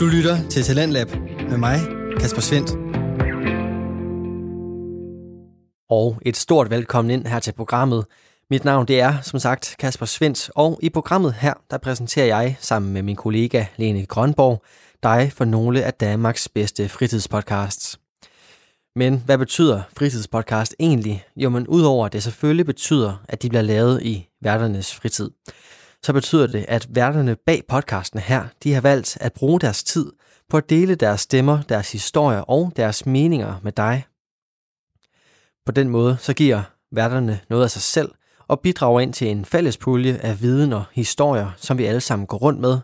Du lytter til Talentlab med mig, Kasper Svendt. Og et stort velkommen ind her til programmet. Mit navn det er som sagt Kasper Svendt, og i programmet her, der præsenterer jeg sammen med min kollega Lene Grønborg dig for nogle af Danmarks bedste fritidspodcasts. Men hvad betyder fritidspodcast egentlig? Jo, men udover at det selvfølgelig betyder, at de bliver lavet i værternes fritid, så betyder det, at værterne bag podcasten her, de har valgt at bruge deres tid på at dele deres stemmer, deres historier og deres meninger med dig. På den måde så giver værterne noget af sig selv og bidrager ind til en fælles pulje af viden og historier, som vi alle sammen går rundt med.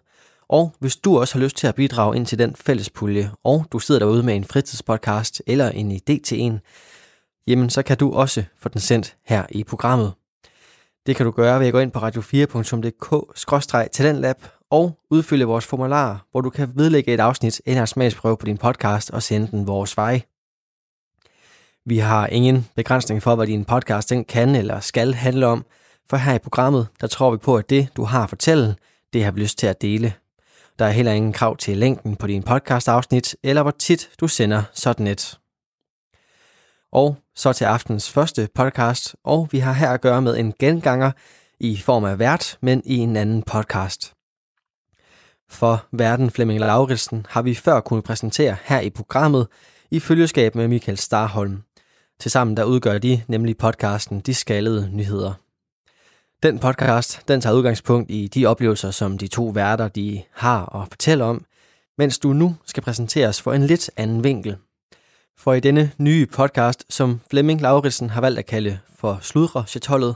Og hvis du også har lyst til at bidrage ind til den fælles pulje, og du sidder derude med en fritidspodcast eller en idé til en, jamen så kan du også få den sendt her i programmet. Det kan du gøre ved at gå ind på radio4.dk-talentlab og udfylde vores formular, hvor du kan vedlægge et afsnit eller en smagsprøve på din podcast og sende den vores vej. Vi har ingen begrænsning for, hvad din podcast den kan eller skal handle om, for her i programmet, der tror vi på, at det, du har at fortælle, det har vi lyst til at dele. Der er heller ingen krav til længden på din podcast-afsnit, eller hvor tit du sender sådan et. Og så til aftens første podcast, og vi har her at gøre med en genganger i form af vært, men i en anden podcast. For verden Flemming Lauritsen har vi før kunnet præsentere her i programmet i følgeskab med Michael Starholm. Tilsammen der udgør de nemlig podcasten De Skallede Nyheder. Den podcast den tager udgangspunkt i de oplevelser, som de to værter de har at fortælle om, mens du nu skal præsenteres for en lidt anden vinkel. For i denne nye podcast, som Flemming Lauritsen har valgt at kalde for Sludre Chatollet,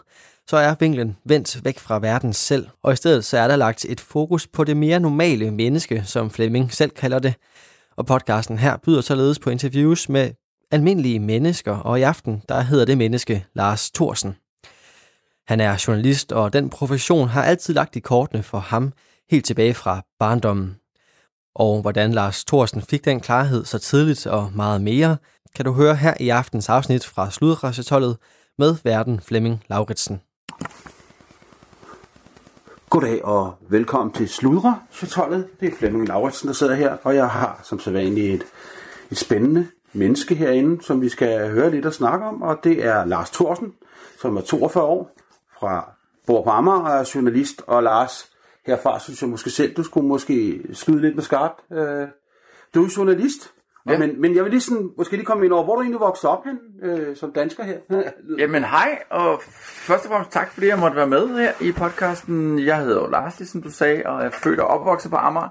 så er vinklen vendt væk fra verden selv, og i stedet så er der lagt et fokus på det mere normale menneske, som Flemming selv kalder det. Og podcasten her byder således på interviews med almindelige mennesker, og i aften der hedder det menneske Lars Thorsen. Han er journalist, og den profession har altid lagt i kortene for ham helt tilbage fra barndommen. Og hvordan Lars Thorsen fik den klarhed så tidligt og meget mere, kan du høre her i aftens afsnit fra Sludrassetollet med verden Flemming Lauritsen. Goddag og velkommen til Sludrejsetollet. Det er Flemming Lauritsen, der sidder her, og jeg har som sædvanligt et, et spændende menneske herinde, som vi skal høre lidt og snakke om, og det er Lars Thorsen, som er 42 år, fra bor på Amager og er journalist, og Lars, herfra synes jeg måske selv, du skulle måske skyde lidt med skarpt. Øh, du er journalist, ja. men, men jeg vil lige sådan, måske lige komme ind over, hvor du egentlig voksede op hen øh, som dansker her? Jamen hej, og først og fremmest tak, fordi jeg måtte være med her i podcasten. Jeg hedder jo Lars, ligesom du sagde, og er født og opvokset på Amager.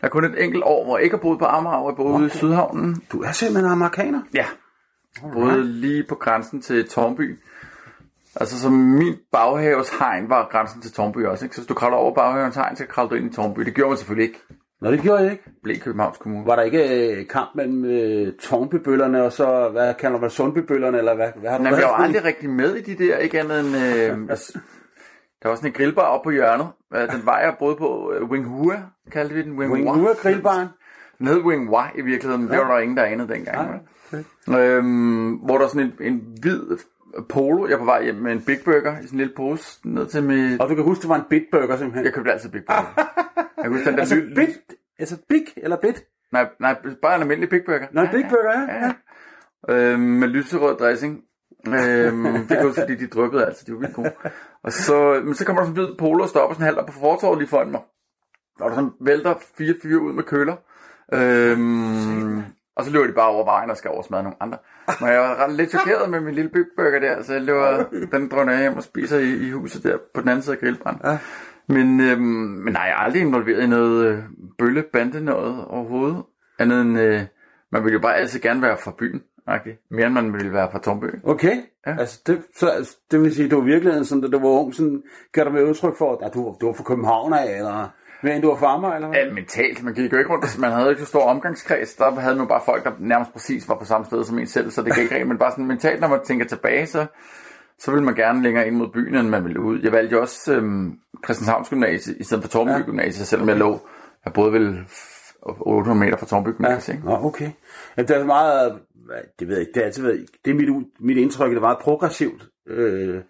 Der er kun et enkelt år, hvor jeg ikke har boet på Amager, hvor jeg boede okay. i Sydhavnen. Du er simpelthen amerikaner? Ja, boede lige på grænsen til Tornby. Altså, så min baghaves hegn var grænsen til Tornby også, ikke? Så hvis du kravler over baghavens hegn, så kravler du ind i Tornby. Det gjorde man selvfølgelig ikke. Nå, det gjorde jeg ikke. Blev Københavns Kommune. Var der ikke øh, kamp mellem øh, Tornbybøllerne og så, hvad kalder man Sundbybøllerne, eller hvad, hvad har du Nej, jeg var aldrig rigtig med i de der, ikke andet end... Øh, der var sådan en grillbar op på hjørnet. Den var jeg både på øh, Winghua, kaldte vi den. Winghua grillbaren? Den hed Winghua i virkeligheden, ja. det var der ingen, der anede dengang. Ja, okay. øhm, hvor der var sådan en, en hvid polo. Jeg er på vej hjem med en Big Burger i sådan en lille pose ned til mit... Og du kan huske, det var en Big Burger simpelthen? Jeg købte altid Big Burger. jeg kan huske den der altså, lille... Big, altså Big eller Bit? Nej, nej, bare en almindelig Big Burger. Nå, ja, Big Burger, ja. ja. ja. Øhm, med lyserød dressing. øhm, det er fordi de dryppede altså, de var vildt gode. Og så, men så kommer der sådan en polo og stopper sådan halvt på fortorvet lige foran mig. Og der sådan vælter fire fyre ud med køller. Øhm, og så løber de bare over vejen og skal oversmadre nogle andre. Men jeg var ret lidt chokeret med min lille bygburger der, så jeg løber, den drønner jeg hjem og spiser i, i huset der på den anden side af grillbrand. Ja. Men, øhm, men nej, jeg er aldrig involveret i noget øh, bølle bande noget overhovedet. Andet end, øh, man vil jo bare altid gerne være fra byen. Okay. Mere end man ville være fra Tornby. Okay. Ja. Altså, det, så, altså, det vil sige, at du var virkelig sådan, da du var ung, sådan, kan du med udtryk for, at du, du var fra København af, eller mere end du var farmer, eller hvad? Ja, mentalt. Man gik jo ikke rundt, man havde ikke så stor omgangskreds. Der havde man bare folk, der nærmest præcis var på samme sted som en selv, så det gik ikke Men bare sådan mentalt, når man tænker tilbage, så, så ville man gerne længere ind mod byen, end man ville ud. Jeg valgte jo også øhm, Christianshavns Gymnasie i stedet for Tornby ja. Gymnasie, selvom jeg lå, jeg boede vel 800 meter fra Tornby Gymnasie. Ja. Nå, okay. Ja, det er meget, det ved jeg ikke, det er altid været, det er mit, mit indtryk, det var meget progressivt øh,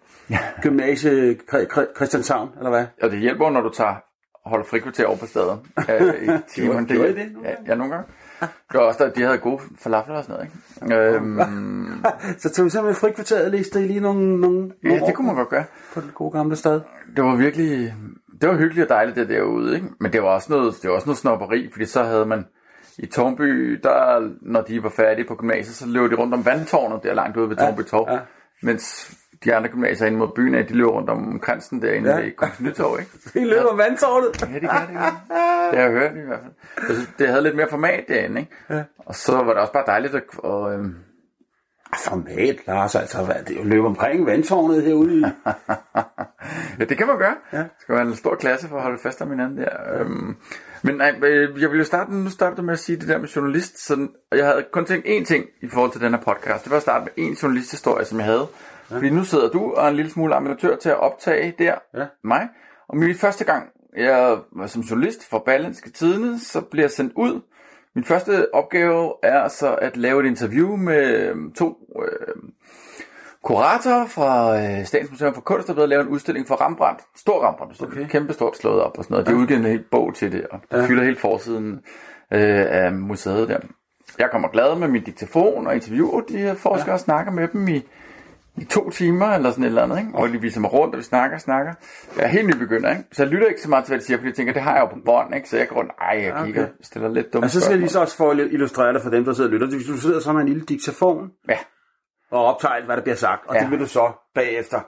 gymnasie Christianshavn, eller hvad? Ja, det hjælper, når du tager holde frikvarter over på stedet. Øh, i timerne. gjorde I det nogle Ja, ja, nogle gange. Det var også der, de havde gode falafler og sådan noget, ikke? Øhm, Så tog vi simpelthen frikvarteret og læste I lige nogle, nogle, ja, nogle det kunne man godt gøre. på den gode gamle stad. Det var virkelig, det var hyggeligt og dejligt det derude, ikke? Men det var også noget, det var også noget snopperi, fordi så havde man i Tornby, der, når de var færdige på gymnasiet, så løb de rundt om vandtårnet der langt ude ved Tornby Torv. ja. Mens de andre gymnasier inde mod byen, af, de løb rundt om kransen derinde Ja. ja. ved Kongens Nytorv, ikke? I løber ja. vandtårnet. Ja, det gør det. Ja. Det har jeg hørt i hvert fald. Jeg synes, det havde lidt mere format derinde, ikke? Ja. Og så var det også bare dejligt at... Og, øhm, Format, Lars, altså, hvad, det er jo løbe omkring vandtårnet herude i. ja, det kan man gøre. Ja. Det skal være en stor klasse for at holde fast om hinanden der. Øhm, men nej, øh, jeg ville jo starte, nu startede du med at sige det der med journalist, sådan, og jeg havde kun tænkt én ting i forhold til den her podcast. Det var at starte med en journalisthistorie, som jeg havde. Ja. Fordi nu sidder du og en lille smule amatør til at optage der, Ja. mig. Og min første gang, jeg var som journalist for Berlinske Tidene, så bliver jeg sendt ud. Min første opgave er så at lave et interview med øhm, to øh, kuratorer fra øh, Statens Museum for Kunst, der ved at lave en udstilling for Rembrandt. Stor Rembrandt, okay. Kæmpe stort slået op og sådan noget. De har udgivet en hel bog til det, og det ja. fylder hele forsiden øh, af museet der. Jeg kommer glad med min diktafon og interviewer de her forskere ja. og snakker med dem i, i to timer eller sådan et eller andet, ikke? Og de viser mig rundt, og vi snakker og snakker. Jeg er helt nybegynder, ikke? Så jeg lytter ikke så meget til, hvad de siger, fordi jeg tænker, det har jeg jo på bånd, ikke? Så jeg går rundt, ej, jeg kigger, Okay. stiller lidt dumme Og så skal jeg lige så også for at illustrere det for dem, der sidder og lytter. Hvis du sidder så med en lille diktafon Ja, og optager alt, hvad der bliver sagt, og Ja. det vil du så bagefter.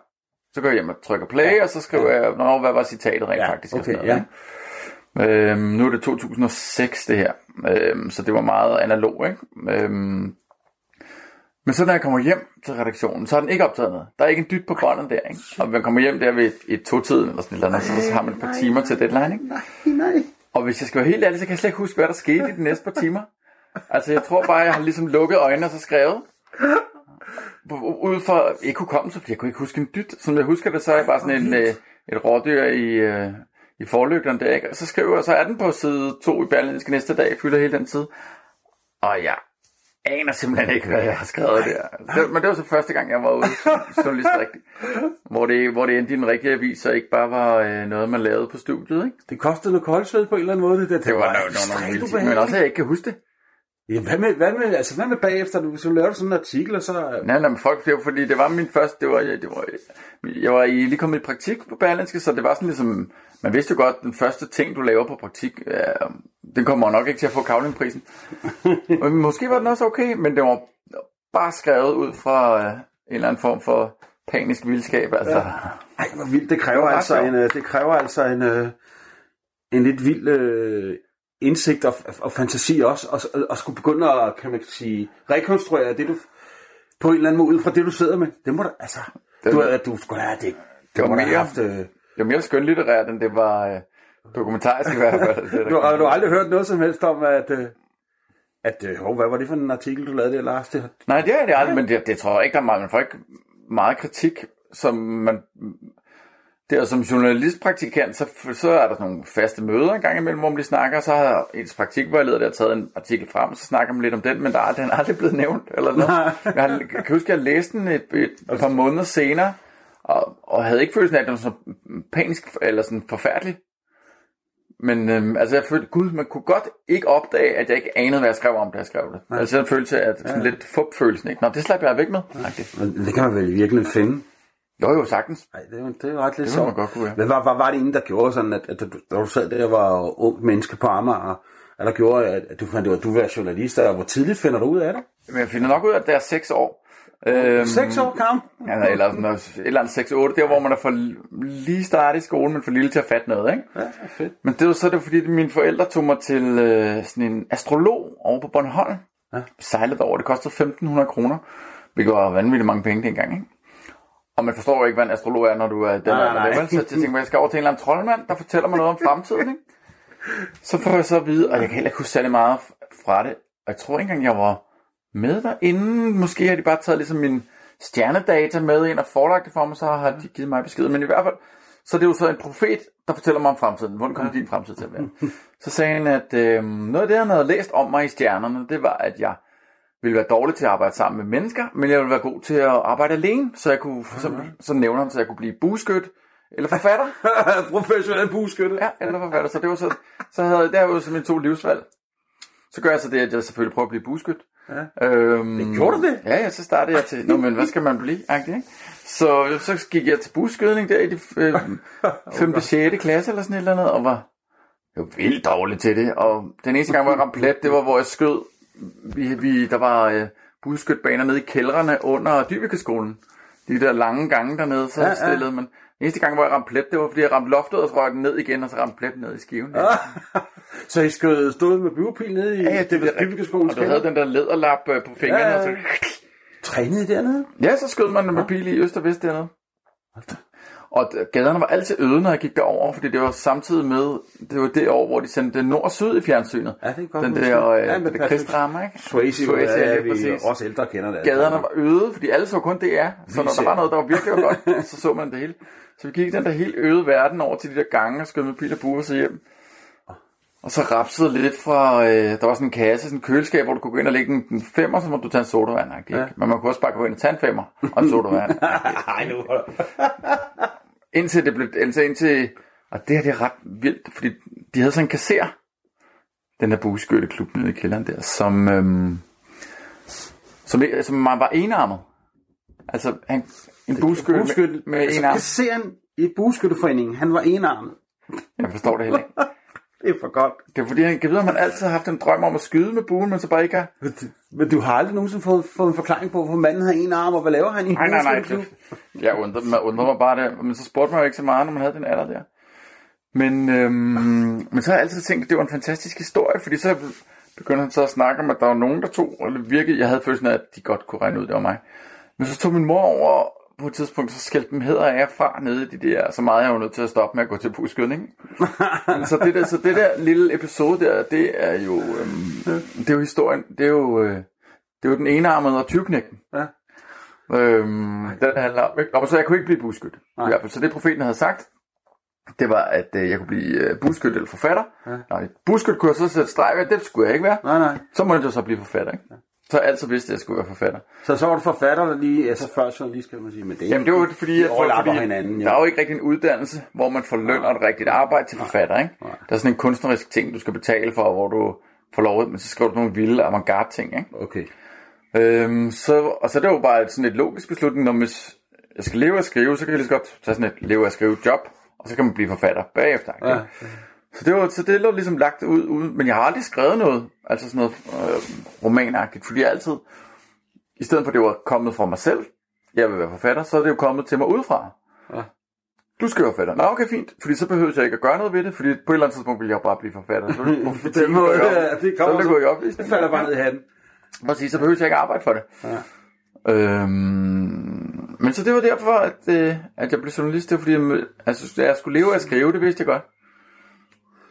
så går jeg hjem og trykker play, og så skriver jeg, Nå, hvad var citatet rent Ja, faktisk? okay, sådan noget, ikke? Øhm, nu er det 2006 det her, øhm, så det var meget analog, ikke? Øhm, men så når jeg kommer hjem til redaktionen, så har den ikke optaget noget. Der er ikke en dyt på båndet der, ikke? Og man kommer hjem der ved et, et to-tiden eller sådan et eller andet, så, så har man et par timer til deadline, ikke? Nej, nej. Og hvis jeg skal være helt ærlig, så kan jeg slet ikke huske, hvad der skete i de næste par timer. Altså, jeg tror bare, jeg har ligesom lukket øjnene og så skrevet. Ud for ikke hukommelse, fordi jeg kunne ikke huske en dyt. Som jeg husker det, så er jeg bare sådan en, øh, et rådyr i, øh, i forlygterne der, ikke? Og så skriver jeg, så er den på side 2 i Berlinske næste dag, fylder hele den tid. Og jeg aner simpelthen ikke, hvad jeg har skrevet der. Det, men det var så første gang, jeg var ude journalist rigtigt. Hvor det, hvor det endte i den rigtige avis, og ikke bare var øh, noget, man lavede på studiet, ikke? Det kostede noget koldsved på en eller anden måde. Det, der. Det var nogle, nogle, nogle vilde ting, men også, at jeg ikke kan huske det. Ja, hvad med, hvad med, altså, hvad med bagefter, hvis du laver sådan en artikel, og så... Nej, nej, men folk, det var fordi, det var min første, det var, det var, jeg var i, lige kommet i praktik på Berlinske, så det var sådan ligesom, man vidste jo godt, den første ting, du laver på praktik, øh, den kommer nok ikke til at få kavlingprisen. Men Måske var den også okay, men det var bare skrevet ud fra øh, en eller anden form for panisk vildskab, altså. Ja. Ej, hvor vildt. Det kræver, Det altså en, øh, det kræver altså en, øh, en lidt vild øh, indsigt og, og fantasi også, og, og, og skulle begynde at, kan man sige, rekonstruere det, du på en eller anden måde, ud fra det, du sidder med. Det må da, altså, Det du, du skulle have det. Det var må da have mere- haft, øh, Det var mere skønlitterært, end det var øh, dokumentarisk i hvert fald. Det der du, har du aldrig hørt noget som helst om, at, øh, at øh, hov, hvad var det for en artikel, du lavede der, Lars? Det, Nej, det er det aldrig, men det, det tror jeg ikke, der er meget. Man får ikke meget kritik, som man... Det er som journalistpraktikant, så, så er der nogle faste møder en gang imellem, hvor man lige snakker, så har ens praktikvejleder der taget en artikel frem, så snakker man lidt om den, men der er, den er aldrig blevet nævnt, eller noget. Jeg, har, jeg kan huske, at jeg læste den et, et, et par måneder senere, og, og havde ikke følelsen af, at den var så panisk, eller sådan forfærdelig. Men øhm, altså, jeg følte, gud, man kunne godt ikke opdage, at jeg ikke anede, hvad jeg skrev om, da jeg skrev det. Nej. Altså, den følelse af, at sådan lidt fup-følelsen, ikke? Nå, det slap jeg væk med. Nej, det, men det kan man vel virkelig finde. jo, jo, sagtens. Nej, det, er det er ret lidt sjovt. godt kunne være. Hvad var, var, var det ene, der gjorde sådan, at, at du, da du sad der var ung menneske på Amager, at der gjorde, at, at du fandt ud af, at du var journalist, og hvor tidligt finder du ud af det? Men jeg finder nok ud af, at det er seks år. Øhm, Seks år, Kam? Ja, eller sådan noget, et eller andet 6-8, der hvor man er for lige startet i skolen, men for lille til at fatte noget, ikke? Ja, fedt. Men det var så det var, fordi mine forældre tog mig til øh, sådan en astrolog over på Bornholm. Ja. Sejlede over, det kostede 1.500 kroner, hvilket var vanvittigt mange penge dengang, ikke? Og man forstår jo ikke, hvad en astrolog er, når du er den Nej, nej. der, vel? Så jeg tænkte, jeg skal over til en eller anden troldmand, der fortæller mig noget om fremtiden, ikke? Så får jeg så at vide, og jeg kan heller ikke huske særlig meget fra det. Og jeg tror ikke engang, jeg var med derinde. Måske har de bare taget ligesom min stjernedata med ind og forelagt det for mig, så har de givet mig besked. Men i hvert fald, så er det jo så en profet, der fortæller mig om fremtiden. Hvordan kommer din fremtid til at være? Så sagde han, at øh, noget af det, han havde læst om mig i stjernerne, det var, at jeg ville være dårlig til at arbejde sammen med mennesker, men jeg ville være god til at arbejde alene, så jeg kunne, for eksempel, så nævner han, så jeg kunne blive bueskyt, eller forfatter. Professionel bueskytte. Ja, eller forfatter. Så det var så, så havde det var så mine to livsvalg. Så gør jeg så det, at jeg selvfølgelig prøver at blive bueskyt. Ja. Øhm, Det gjorde du det? Ja, ja, så startede jeg til, nå, men hvad skal man blive? Agtig, ikke? Så, så gik jeg til buskydning der i de øh, 5. 6. klasse eller sådan et eller andet, og var, var vildt dårlig til det. Og den eneste gang, hvor jeg ramte plet, det var, hvor jeg skød, vi, vi, der var øh, buskydbaner nede i kældrene under Dybekeskolen. De der lange gange dernede, så Ja, ja, ja. ja. stillede man. Eneste gang, hvor jeg ramte plet, det var, fordi jeg ramte loftet, og så røg den ned igen, og så ramte pletten ned i skiven. Ja, Så I skød stod med buepil nede i ja, det var Dybbekeskolens Og du havde den der læderlap øh, på fingrene, Ja, ja, og ja. så Trænede I dernede? Ja, så skød man med pil i øst og vest dernede. Og gaderne var altid øde, når jeg gik derover, fordi det var samtidig med, det var det år, hvor de sendte nord og syd i fjernsynet. Ja, det er godt Den der, øh, Ja, det Patrick krigsdrama, ikke? Swayze, Swayze, ja, ja, vi præcis. os ældre kender det. Gaderne var øde, fordi alle så kun det er. Så når der var noget, der var virkelig var godt, så så man det hele. Så vi gik den der helt øde verden over til de der gange og skød med pil og bue og så hjem. Og så rapsede lidt fra, øh, der var sådan en kasse, sådan en køleskab, hvor du kunne gå ind og lægge en, en femmer, så må du tage en sodavand. Ikke? Ja. Men man kunne også bare gå ind og tage en femmer og en sodavand. Ej, nu indtil det blev, altså indtil, og det her det er ret vildt, fordi de havde sådan en kasser, den der bueskytteklub nede i kælderen der, som, øhm, som, som man var enarmet. Altså, han, en bueskytte Bueskytte, med, med altså, en arm. kasseren i bueskytteforeningen, han var enarmet. Jeg forstår det heller ikke. Det er for godt. Det er fordi, han kan vide, at man altid har haft en drøm om at skyde med buen, men så bare ikke har. Men du har aldrig nogensinde fået, fået en forklaring på, hvorfor manden har en arm, og hvad laver han i Nej, nej, nej. Det, jeg undrede, mig, undrede mig bare det, men så spurgte man jo ikke så meget, når man havde den alder der. Men, øhm, men så har jeg altid tænkt, at det var en fantastisk historie, fordi så begyndte han så at snakke om, at der var nogen, der tog, og det virkede, jeg havde følelsen af, at de godt kunne regne ud, det var mig. Men så tog min mor over på et tidspunkt, så skældte dem hedder af fra nede i de der, så meget jeg var nødt til at stoppe med at gå til buskydning. Så det der, så det der lille episode der, det er jo, øhm, det er jo historien, det er jo, øh, det er jo den enarmede og tyvknægten. Ja. Øhm, den handler om, ikke? Og så jeg kunne ikke blive busskyt. I Nej. hvert fald. Så det profeten havde sagt, det var, at øh, jeg kunne blive øh, busskyt eller forfatter. Ja. Nej, busskyt kunne jeg så sætte streg ved, det skulle jeg ikke være. Nej, nej. Så måtte jeg så blive forfatter, ikke? Så altid vidste, at jeg skulle være forfatter. Så så var du forfatter lige, altså før journalist, kan man sige. Men det, Jamen det var jo fordi, at, fordi hinanden, ja. der er jo ikke rigtig en uddannelse, hvor man får løn og et rigtigt arbejde til forfatter, ikke? Nej. Der er sådan en kunstnerisk ting, du skal betale for, hvor du får lov, men så skriver du nogle vilde avantgarde ting, ikke? Okay. Øhm, så, og så er det jo bare et, sådan et logisk beslutning, når hvis jeg skal leve at skrive, så kan jeg lige så godt tage sådan et leve at skrive job, og så kan man blive forfatter bagefter. Ikke? Ja. Så det var så det lå ligesom lagt ud, ud, men jeg har aldrig skrevet noget, altså sådan noget øh, romanagtigt, fordi jeg altid, i stedet for at det var kommet fra mig selv, jeg vil være forfatter, så er det jo kommet til mig udefra. Ja. Du skal være forfatter. Nå, okay, fint. Fordi så behøver jeg ikke at gøre noget ved det, fordi på et eller andet tidspunkt vil jeg bare blive forfatter. Så vil På den måde, op- ja, det så kommer gå i opløsning. Det falder bare ned i hatten. Præcis, så behøver jeg ikke arbejde for det. Ja. Øhm, men så det var derfor, at, øh, at jeg blev journalist. Det var fordi, jeg, altså, jeg skulle leve af at skrive, det vidste jeg godt.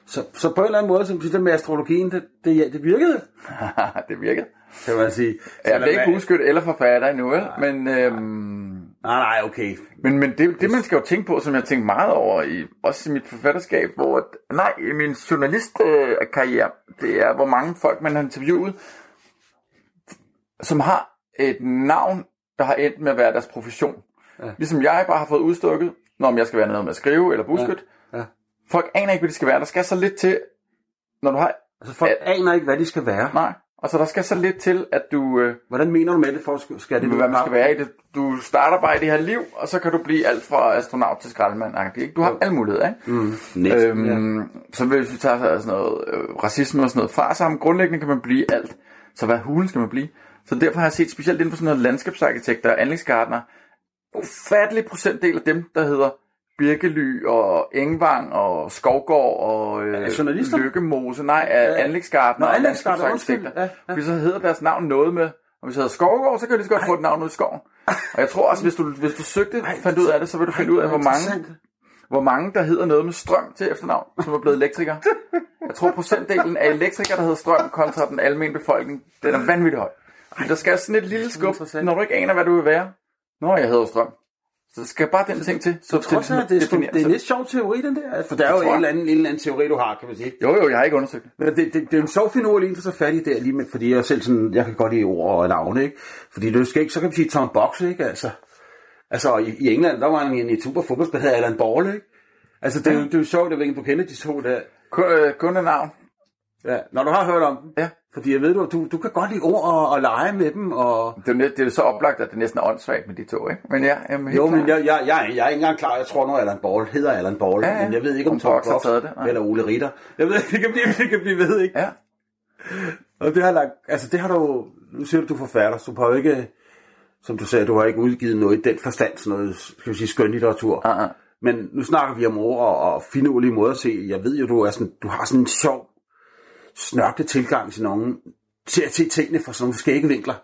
Så, så på en eller anden måde, som det med astrologien, det, det, det virkede, det virkede. kan man sige. Jeg blev ikke buskyt eller forfatter endnu, vel? Men, øhm, Nej, nej, okay. men, men det, det, man skal jo tænke på, som jeg tænkte meget over, i, også i mit forfatterskab, hvor, nej, i min journalistkarriere, øh, det er, hvor mange folk man har interviewet, som har et navn, der har endt med at være deres profession. Ja. Ligesom jeg bare har fået udstukket, når om jeg skal være noget med at skrive eller buskyt. Ja, ja. Folk aner ikke, hvad det skal være. Der skal så lidt til, når du har... Altså folk aner ikke, hvad de skal være. Nej, altså der skal så lidt til, at du... Øh, Hvordan mener du med det, for skal- skal det hvad man skal være i det. Du starter bare i det her liv, og så kan du blive alt fra astronaut til skraldemand. Ikke? Du har alle muligheder, ikke? Mm, næsten, Øhm, ja. Så hvis vi tager sådan noget øh, racisme og sådan noget fra sammen, grundlæggende kan man blive alt. Så hvad hulen skal man blive? Så derfor har jeg set specielt inden for sådan noget landskabsarkitekter og anlægsgartner, ufattelig procentdel af dem, der hedder Birkely og Engvang og Skovgård og øh, journalister? Lykkemose, nej, Ja. anlægsgartner Nå, og landskabsarkitekter. Ja, ja. Fordi så hedder deres navn noget med, og hvis det hedder Skovgård, så kan du lige så godt få et navn ud i skoven. Og jeg tror også, hvis du, hvis du søgte, fandt ud af det, så vil du finde ud af, hvor mange, hvor mange der hedder noget med strøm til efternavn, som er blevet elektriker. Jeg tror procentdelen af elektrikere, der hedder strøm, kontra den almindelige befolkning, den er vanvittigt høj. Fordi der skal sådan et lille skub, når du ikke aner, hvad du vil være. Nå, jeg hedder strøm. Så der skal bare den ting til. Så Trods alt, det, er, det er en lidt sjov teori, den der. For der er jo en eller, anden, en eller anden teori, du har, kan man sige. Jo, jo, jeg har ikke undersøgt det. Men det, det, det er en sjov finur lige tage fat i der, lige med, fordi jeg selv sådan, jeg kan godt lide ord og navne, ikke? Fordi du skal ikke, så kan man sige Tom Box, ikke? Altså, Altså, i, i England, der var en, en super fodboldspiller, der Alan Ball, ikke? Altså, det, er jo- det er jo sjovt, at du kender de to der. Kun, øh, kun navn. Ja, når du har hørt om dem. Ja. Fordi jeg ved, du, du, du kan godt lide ord og, og lege med dem, og... Det er, det er så oplagt, at det næsten er åndssvagt med de to, ikke? Men ja, jamen, Jo, men jeg, jeg, jeg, jeg er ikke engang klar. Jeg tror nu, Alan Ball hedder Alan Ball. Ja, ja. Men jeg ved ikke, om Om Tom Box taget det, nej. eller Ole Ritter. Jeg ved ikke, det kan blive, det kan blive ved, ikke? Ja. Og det har, lagt, altså det har du, nu siger du, du er forfatter, så du har jo ikke, som du sagde, du har ikke udgivet noget i den forstand, sådan noget, skal vi sige, skønlitteratur. Uh-uh. Men nu snakker vi om ord og, og finurlige måder at se. Jeg ved jo, du, er sådan, du har sådan en sjov, snørklet tilgang til nogen, til at se tingene fra sådan nogle skægge vinkler,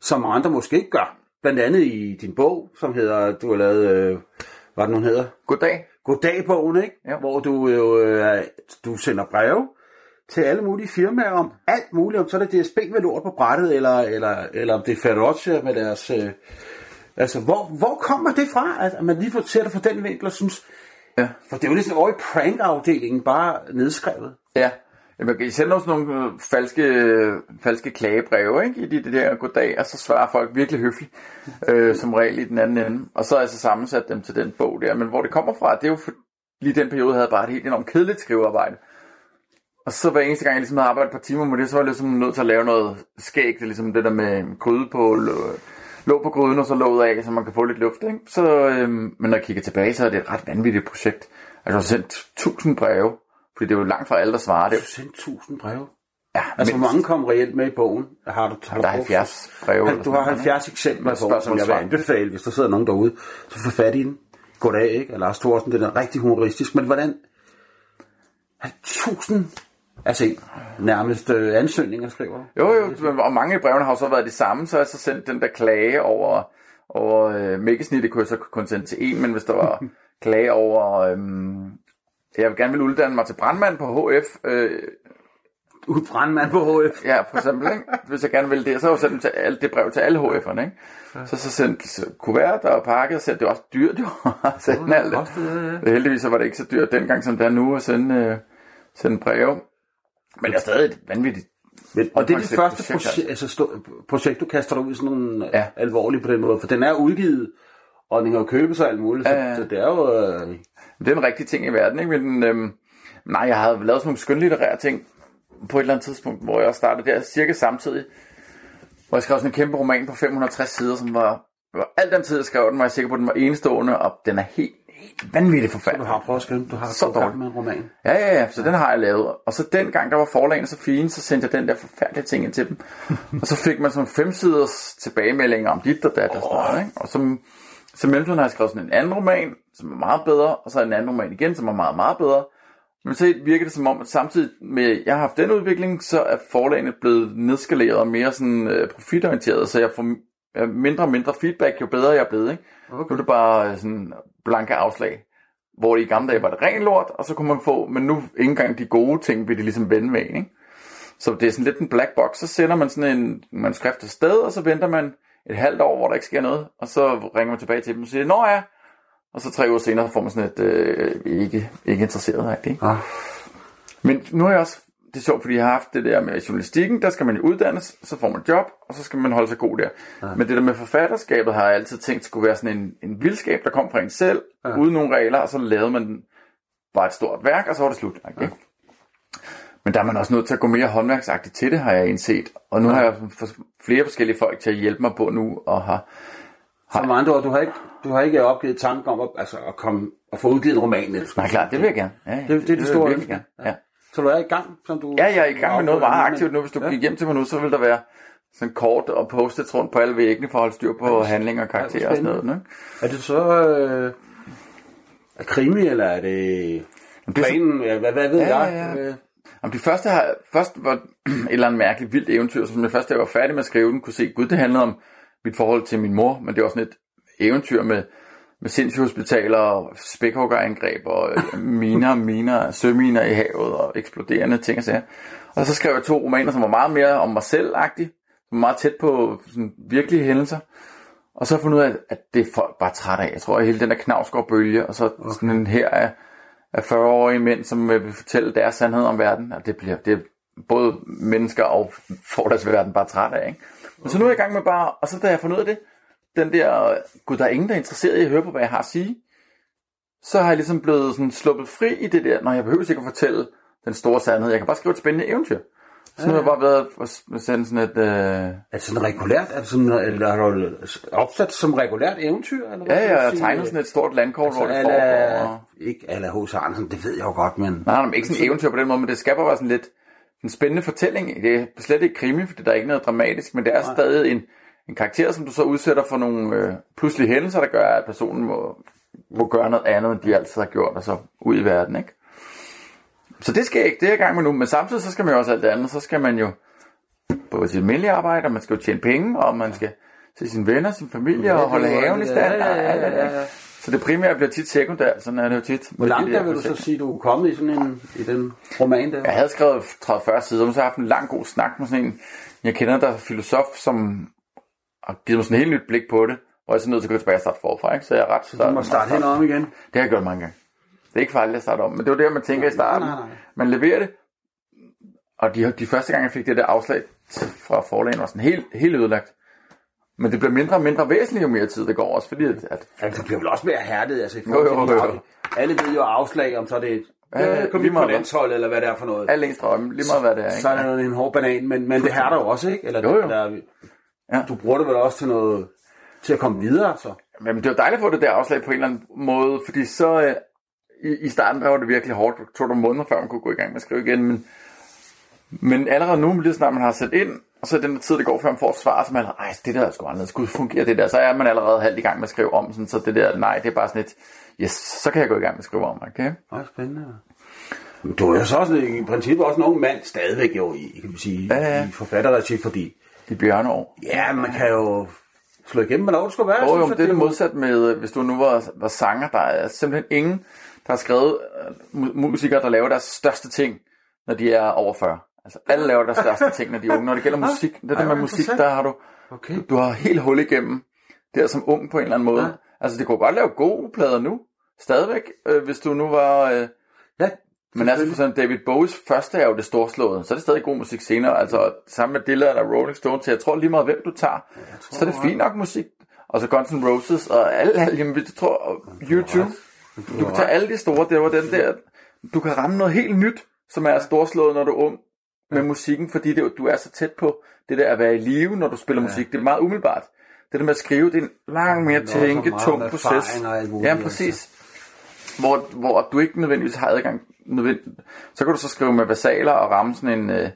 som andre måske ikke gør. Blandt andet i din bog, som hedder, du har lavet, øh, hvad det nu den hedder? Goddag. Goddag-bogen, ikke? Ja. Hvor du jo øh, du sender breve til alle mulige firmaer om alt muligt, om så er det DSB med lort på brættet, eller, eller, eller om det er Ferroccia med deres... Øh, altså, hvor, hvor kommer det fra, at man lige får ser det fra den vinkel og synes... Ja. For det er jo ligesom over i prank-afdelingen, bare nedskrevet. Ja. Jamen, I sender også nogle øh, falske, øh, falske klagebreve, ikke? I de, de der goddag, og så svarer folk virkelig høfligt, øh, som regel i den anden ende. Og så har jeg så sammensat dem til den bog der. Men hvor det kommer fra, det er jo for, lige den periode, havde jeg bare et helt enormt kedeligt skrivearbejde. Og så hver eneste gang, jeg ligesom havde arbejdet et par timer med det, så var jeg ligesom nødt til at lave noget skægt, det ligesom det der med gryde på, lå- lå på gryden og så låget af, så man kan få lidt luft, ikke? Så, øhm, men når jeg kigger tilbage, så er det et ret vanvittigt projekt. Altså, jeg har sendt tusind breve, fordi det er jo langt fra alle, der svarer. Det er sendte tusind breve. Ja, Altså, hvor mindst. mange kom reelt med i bogen? Har du, har du Der er brugt- 70 breve. eller Du har sådan noget, 70 eksempler i Med bogen, som jeg vil anbefale, hvis der sidder nogen derude. Så få fat i den. Goddag, ikke? Og Lars Thorsen, det er rigtig humoristisk. Men hvordan... 1000 altså nærmest øh, ansøgninger, skriver? Jo, jo, men- og mange af brevene har jo så været de samme, så har jeg så sendt den der klage over, over øh, mækkesnittet, kunne jeg så kun sende til en, men hvis der var klage over, øhm, jeg gerne vil uddanne mig til brandmand på HF, øh, Ud brandmand på HF. ja, for eksempel, ikke? hvis jeg gerne vil det, så har jeg sendt til alle, det brev til alle HF'erne, ikke? Så så sendt kuvert og og sendt, det var også dyrt jo, at sende alt det. Kostede, Heldigvis så var det ikke så dyrt dengang, som det er nu, at sende, øh, sende breve. Men det er stadig et vanvittigt Men, og det er det første projekt, projekt, altså, stå, projekt, du kaster dig ud i sådan nogle Ja. ja. alvorlige på den måde, for den er udgivet, og den kan jo købe sig alt muligt, så, Ja, ja. så det er jo... Øh, Det er en rigtig ting i verden, ikke? Men, øhm, nej, jeg havde lavet sådan nogle skønlitterære ting på et eller andet tidspunkt, hvor jeg startede der cirka samtidig. Hvor jeg skrev sådan en kæmpe roman på 560 sider, som var, var al den tid, jeg skrev den, var jeg sikker på, at den var enestående, og den er helt, helt vanvittigt du forfærdelig. har prøvet at skrive, du har Så gang med en roman. Ja, ja, ja, så den har jeg lavet. Og så den gang, der var forlagene så fine, så sendte jeg den der forfærdelige ting ind til dem. og så fik man sådan fem siders tilbagemeldinger om dit og dat og sådan noget, ikke? Og så, så mellemtiden har jeg skrevet sådan en anden roman, som er meget bedre, og så en anden roman igen, som er meget, meget bedre. Men så virker det som om, at samtidig med, at jeg har haft den udvikling, så er forlagene blevet nedskaleret og mere sådan øh, profitorienteret, så jeg får mindre og mindre feedback, jo bedre jeg er blevet, ikke? Okay. Nu er det bare øh, sådan blanke afslag. Hvor i gamle dage var det ren lort, og så kunne man få, men nu ikke engang de gode ting vil de ligesom vende med, ikke? Så det er sådan lidt en black box, så sender man sådan en manuskript til sted, og så venter man et halvt år, hvor der ikke sker noget, og så ringer man tilbage til dem og siger, nå ja, og så tre uger senere får man sådan et øh, ikke, ikke interesseret, ikke? Ah. Men nu er jeg også, det er sjovt, fordi jeg har haft det der med journalistikken, der skal man jo uddannes, så får man job, og så skal man holde sig god der. Ja. Men det der med forfatterskabet har jeg altid tænkt skulle være sådan en, en vildskab, der kom fra en selv, ja. uden nogen regler, og så lavede man bare et stort værk, og så var det slut. Ikke? Ja. Men der er man også nødt til at gå mere håndværksagtigt til det, har jeg indset. Og nu ja. har jeg flere forskellige folk til at hjælpe mig på nu, og har Så med andre ord, du har ikke, du har ikke opgivet tanken om at, altså, at, komme, at få udgivet en roman. Eller, Nej, klart, det vil jeg gerne. Ja, ja, Det- det er det vil jeg store virkelig ønske. gerne. Ja. Så du er i gang, som du... Ja, jeg er i gang med noget meget aktivt nu. Hvis du Ja. gik hjem til mig nu, så vil der være sådan kort og postet rundt på alle væggene for at holde styr på handlinger og karakterer og sådan noget. Ikke? Er det så øh, er krimi, eller er det det planen? Ja, hvad, hvad ved Ja, jeg? ja, ja. Om de første har, først var et eller andet mærkeligt vildt eventyr, som jeg først, da jeg var færdig med at skrive den, kunne se, gud, det handlede om mit forhold til min mor, men det var sådan et eventyr med, med sindssyge hospitaler, og spækhuggerangreb, og øh, miner, miner, søminer i havet, og eksploderende ting og sager. Og så skrev jeg to romaner, som var meget mere om mig selv-agtige, som var meget tæt på sådan, virkelige hændelser. Og så fundet ud af, at det er folk bare træt af. Jeg tror, at hele den der knavsgård-bølge, og så sådan en her af, af 40-årige mænd, som vil fortælle deres sandhed om verden, og det bliver det er både mennesker og får deres verden bare træt af. Ikke? Men så nu er jeg i gang med bare, og så da jeg fundet ud af det, den der, gud, der er ingen, der er interesseret i at høre på, hvad jeg har at sige, så har jeg ligesom blevet sådan sluppet fri i det der, når jeg behøver ikke at fortælle den store sandhed. Jeg kan bare skrive et spændende eventyr. Så har jeg bare været at sende sådan et... Øh... Er det sådan regulært? Er det sådan, eller har du opsat som regulært eventyr? Eller hvad Ja, ja, jeg sige? tegnet sådan et stort landkort, Altså, hvor det ala, foregår. ikke ala H.C. Andersen, det ved jeg jo godt, men... Nej, nej, men ikke sådan et eventyr på den måde, men det skal bare sådan lidt en spændende fortælling. Det er slet ikke krimi, fordi der er ikke noget dramatisk, men det er stadig en, en karakter, som du så udsætter for nogle øh, pludselige hændelser, der gør, at personen må, må gøre noget andet, end de altid har gjort, og så ud i verden, ikke? Så det skal jeg ikke, det er jeg i gang med nu, men samtidig så skal man jo også alt det andet, så skal man jo på sit almindelige arbejde, og man skal jo tjene penge, og man skal se sine venner, sin familie, og holde haven i stand. Ja, ja, ja, og ja, ja. Så det primære bliver tit sekundært, sådan er det jo tit. Hvor langt der vil du så sige, du er kommet i sådan en, i den roman der? Jeg havde skrevet 30-40 sider, men så har jeg haft en lang god snak med sådan en, jeg kender, der er filosof, som har givet mig sådan et helt nyt blik på det, hvor jeg er så nødt til at gå tilbage og starte forfra, ikke? Så jeg er ret Så du må starte hen om igen. Det har jeg gjort mange gange. Det er ikke farligt at starte om, men det var det, man tænker i starten. nej, nej. Man leverer det, og de, de første gang, jeg fik det der afslag fra forlagen, var sådan helt, helt ødelagt. Men det bliver mindre og mindre væsentligt, jo mere tid det går også, fordi at, at Ja, det bliver vel også mere hærdet, altså i Jo, forhold jo, til jo, jo. af- Alle ved jo afslag, om så er det et Ja, kom lige ind på landshold, eller hvad det er for noget. alle ens drømme, lige meget hvad det er. Ikke? Så er det en hård banan, men, men det hærder jo også, ikke? Eller Jo, jo. Der, Ja. Du bruger det vel også til noget, til at komme videre, så. Men det var dejligt at få det der afslag på en eller anden måde, fordi så øh, i, i starten der var det virkelig hårdt. Det tog nogle måneder, før man kunne gå i gang med at skrive igen, men, men allerede nu, lige snart man har sat ind, og så er den der tid, det går, før man får et svar, så man ej, det der er sgu anderledes, gud, fungerer det der, så er man allerede halvt i gang med at skrive om, sådan, så det der, nej, det er bare sådan et, yes, så kan jeg gå i gang med at skrive om, okay? Nå, spændende. Men Du er jo så også, i princippet også en ung mand stadigvæk jo i, kan man sige, Ja, ja. i forfatterregi, fordi De bjørneår. ja, man kan jo slå igennem, hvornår det skulle være. Jo, jo, men det er det modsat med, øh, hvis du nu var, var sanger, der er simpelthen ingen, der har skrevet uh, mu- musikere, der laver deres største ting, når de er over 40. Altså alle laver deres største ting, når de er unge. Når det gælder musik, det er det med musik, der har du, Okay. du, du har helt hul igennem, der som ung på en eller anden måde. Ja. Altså det kunne godt lave gode plader nu, stadigvæk, øh, hvis du nu var... Øh, Ja, men altså for eksempel David Bowies første er jo det storslåede, så er det stadig god musik senere. Altså sammen med Dylan og Rolling Stones, så jeg tror lige meget hvem du tager, så er det fint nok musik. Og så Guns N' Roses og alle, alle jamen, jeg tror, og YouTube. Du kan tage alle de store, det var den der, du kan ramme noget helt nyt, som er storslået, når du er ung med musikken, fordi det, du er så tæt på det der at være i live, når du spiller musik. Det er meget umiddelbart. Det der med at skrive, det er en langt mere tænke, tung proces. muligt, Ja, præcis hvor, hvor du ikke nødvendigvis har adgang, nødvendig, så kan du så skrive med versaler og ramme sådan en, øh,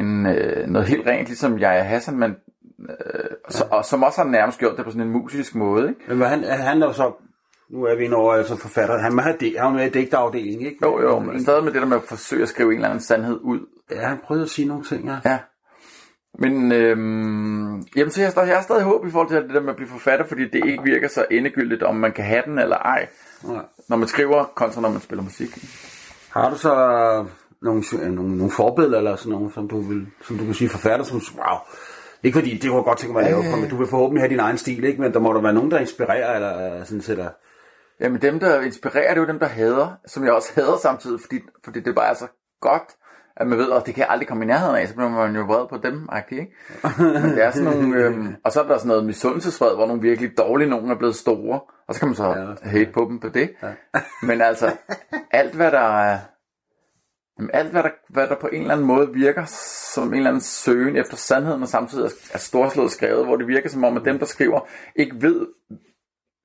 en øh, noget helt rent, ligesom jeg er Hassan, men, øh, så, og, som også har nærmest gjort det på sådan en musisk måde. Ikke? Men han, han er jo så, nu er vi over altså forfatter, han, må have det, han er med i digteafdelingen, ikke? Jo, jo, men stadig med det der med at forsøge at skrive en eller anden sandhed ud. Ja, han prøvede at sige nogle ting, ja. Ja. Men øhm, jamen, så jeg, jeg har stadig håb i forhold til det der med at blive forfatter, fordi det ikke virker så endegyldigt, om man kan have den eller ej, Ja. når man skriver, kontra når man spiller musik. Har du så nogle, nogle, nogle forbilleder, eller sådan nogle, som du vil, som du kan sige forfatter, som wow, ikke fordi, det kunne jeg godt tænke mig at lave, men du vil forhåbentlig have din egen stil, ikke? Men der må der være nogen, der inspirerer, eller øh, sådan sætter... Jamen dem, der inspirerer, det er jo dem, der hader, som jeg også hader samtidig, fordi, fordi det bare er så godt, at man ved, at det kan jeg aldrig komme i nærheden af, så bliver man jo vred på dem, ikke? Men det er sådan nogle, øhm, og så er der sådan noget misundelsesvred, hvor nogle virkelig dårlige nogen er blevet store, og så kan man så Ja. hate på dem på det. Men altså, alt hvad der er, jamen, alt hvad der, hvad der på en eller anden måde virker som en eller anden søgen efter sandheden, og samtidig er- er storslået skrevet, hvor det virker som om, at dem, der skriver, ikke ved,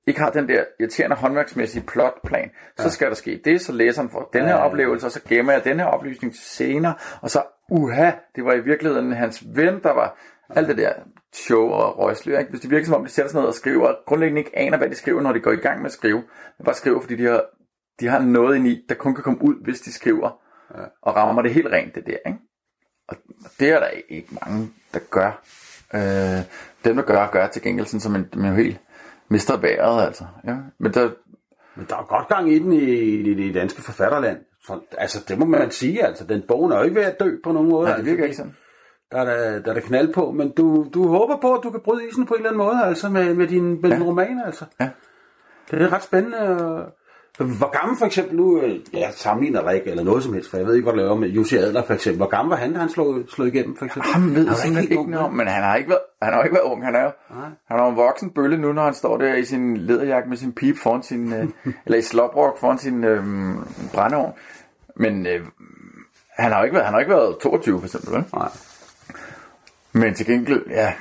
ikke har den der irriterende håndværksmæssige plotplan, så skal der ske det, så læseren får den her Ja, ja, ja. oplevelse, og så gemmer jeg den her oplysning til senere, og så, uha, det var i virkeligheden hans ven, der var alt det der show og røgslyr, ikke? Hvis det virker som om, de sætter sig ned og skriver, og grundlæggende ikke aner, hvad de skriver, når de går i gang med at skrive, men bare skriver, fordi de har, de har noget ind i, der kun kan komme ud, hvis de skriver, og rammer det helt rent, det der, ikke? Og det er der ikke mange, der gør. Øh, dem, der gør, gør til gengæld sådan, som man jo helt mister vejret, altså. Ja. Men der, Men der er godt gang i den i, i det danske forfatterland. For, altså, det må man sige, altså. Den bogen er jo ikke ved at dø på nogen måde. nej, det virker altså, ikke sådan. Der er der, der er der knald på, men du, du håber på, at du kan bryde isen på en eller anden måde, altså med, med din, med din roman, altså. Ja. Det er ret spændende. og Hvor gammel for eksempel nu, øh, jeg sammenligner dig ikke eller noget som helst, for jeg ved ikke, hvad du laver med Jussi Adler for eksempel. Hvor gammel var han, da han slog, slog igennem for eksempel? Ham ved Han ikke ung, noget om, men han har ikke været, han har ikke været ung. Han er jo han er jo en voksen bølle nu, når han står der i sin læderjakke med sin pip foran sin, øh, eller i sloprok foran sin øh, brændeovn. Men øh, han har jo ikke været, han har ikke været 22 for eksempel, vel? Nej. Men til gengæld, ja,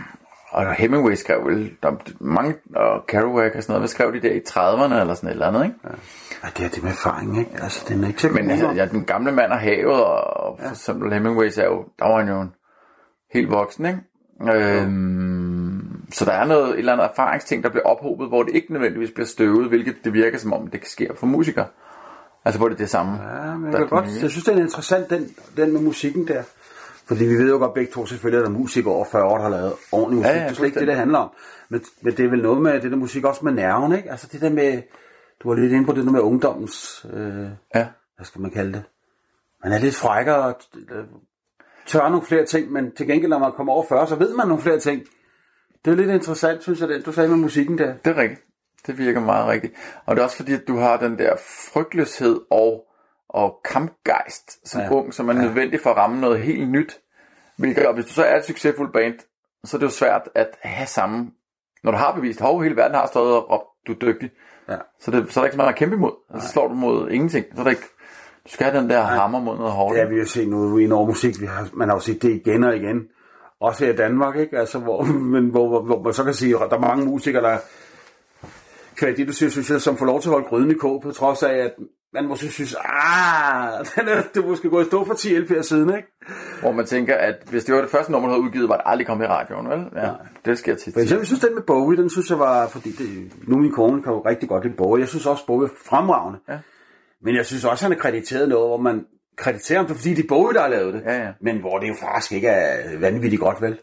og Hemingway skrev vel, der, er mange, og Kerouac og sådan noget, hvad skrev de der i 30'erne eller sådan et eller andet, ikke? Ja, det er det med erfaring, ikke? Altså, den er ikke så Men altså, ja, den gamle mand og havet, og for eksempel Hemingway er jo, der var han jo en helt voksen, ikke? Øhm, så der er noget, et eller andet erfaringsting, der bliver ophobet, hvor det ikke nødvendigvis bliver støvet, hvilket det virker som om, det kan ske for musikere. Altså, hvor det er det samme. Ja, men jeg, kan godt, jeg synes, det er interessant, den, den med musikken der. Fordi vi ved jo godt begge to selvfølgelig, at der er musikere over 40 år, der har lavet ordentlig musik. Ja, Ja, ja, ja, det er slet ikke det, det handler om. Men, men det er vel noget med det der musik også med nerven, ikke? Altså det der med, du var lidt inde på det med ungdommens, øh, Ja. hvad skal man kalde det? Man er lidt frækkere og øh, tør nogle flere ting, men til gengæld, når man kommer over 40, så ved man nogle flere ting. Det er lidt interessant, synes jeg, det du sagde med musikken der. Det er rigtigt. Det virker meget rigtigt. Og det er også fordi, at du har den der frygtløshed og, og kampgejst som. Ja. ung, som er ja. nødvendig for at ramme noget helt nyt. Hvilket, og hvis du så er et succesfuldt band, så er det jo svært at have samme... Når du har bevist, at hele verden har stået og råbt, du er dygtig, Ja. så, det, så er der ikke så meget at kæmpe imod. Og så slår du mod ingenting. Så er der ikke, du skal have den der hammer mod noget hårdt. Ja, vi har set noget i Norge musik. Vi har, man har jo set det igen og igen. Også her i Danmark, ikke? Altså, hvor, men hvor, hvor, hvor, man så kan sige, at der er mange musikere, der kvad det, du siger, synes jeg, som får lov til at holde gryden i kog, på trods af, at man måske synes, ah, den er, det er måske gået i stå for 10 LP'er siden, ikke? Hvor man tænker, at hvis det var det første nummer, du havde udgivet, var det aldrig kommet i radioen, vel? Ja, det sker tit. For eksempel, jeg synes, den med Bowie, den synes jeg var, fordi det, nu min kone kan jo rigtig godt lide Bowie. Jeg synes også, Bowie er fremragende. Ja. Men jeg synes også, han er krediteret noget, hvor man krediterer ham, fordi det er Bowie, der har lavet det. Ja, ja. Men hvor det jo faktisk ikke er vanvittigt godt, vel?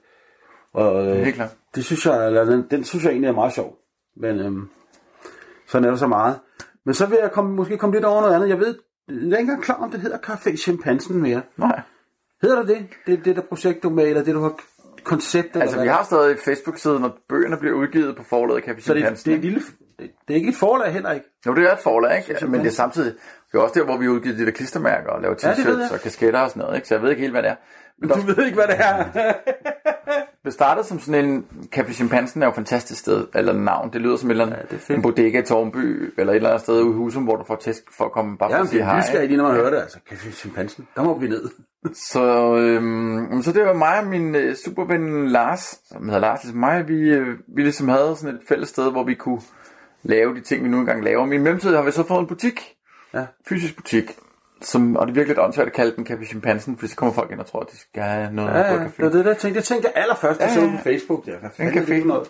Og, øh, Helt klart. Det synes jeg, eller den, den synes jeg egentlig er meget sjov. Men øhm, sådan er der så meget. Men så vil jeg komme, måske komme lidt over noget andet. Jeg ved, jeg er ikke engang klar, om det hedder Café Chimpansen mere. Nej. Hedder det det? Det, det der projekt, du er med, eller det, du har koncept? eller Altså, hvad vi har stadig Facebook-siden, når bøgerne bliver udgivet på forlaget Café Så det, Chimpansen, det, er lille, det, det er ikke et forlag heller ikke. Jo, det er et forlag, ikke? jeg Men det er samtidig... Det er også der, hvor vi udgiver de der klistermærker og laver Ja, t-shirts jeg. og kasketter og sådan noget, ikke? Så jeg ved ikke helt, hvad det er. Men Du ved ikke, hvad det er. det startede som sådan en... Café Chimpansen er jo et fantastisk sted, eller navn. Det lyder som et eller andet, det er fedt. en bodega i Tornby, eller et eller andet sted ude i Husum, hvor du får tæsk for at komme bare for Ja, at men sige det er hej. nysgerrig ikke? lige, når man hører det. Altså, Café Chimpansen. Der må vi ned. Så, øhm, så det var mig og min øh, superven Lars, som hedder Lars, ligesom mig, vi, øh, vi ligesom havde sådan et fælles sted, hvor vi kunne lave de ting, vi nu engang laver. Men i mellemtiden har vi så fået en butik, Ja. fysisk butik, som, og det er virkelig lidt åndssvagt at kalde den Café Chimpansen, for så kommer folk ind og tror, at de skal have noget Ja, på ja, café. det var det, der tænkte. Jeg tænkte allerførst, jeg Ja, så ja. på Facebook. Ja, hvad En er café. noget?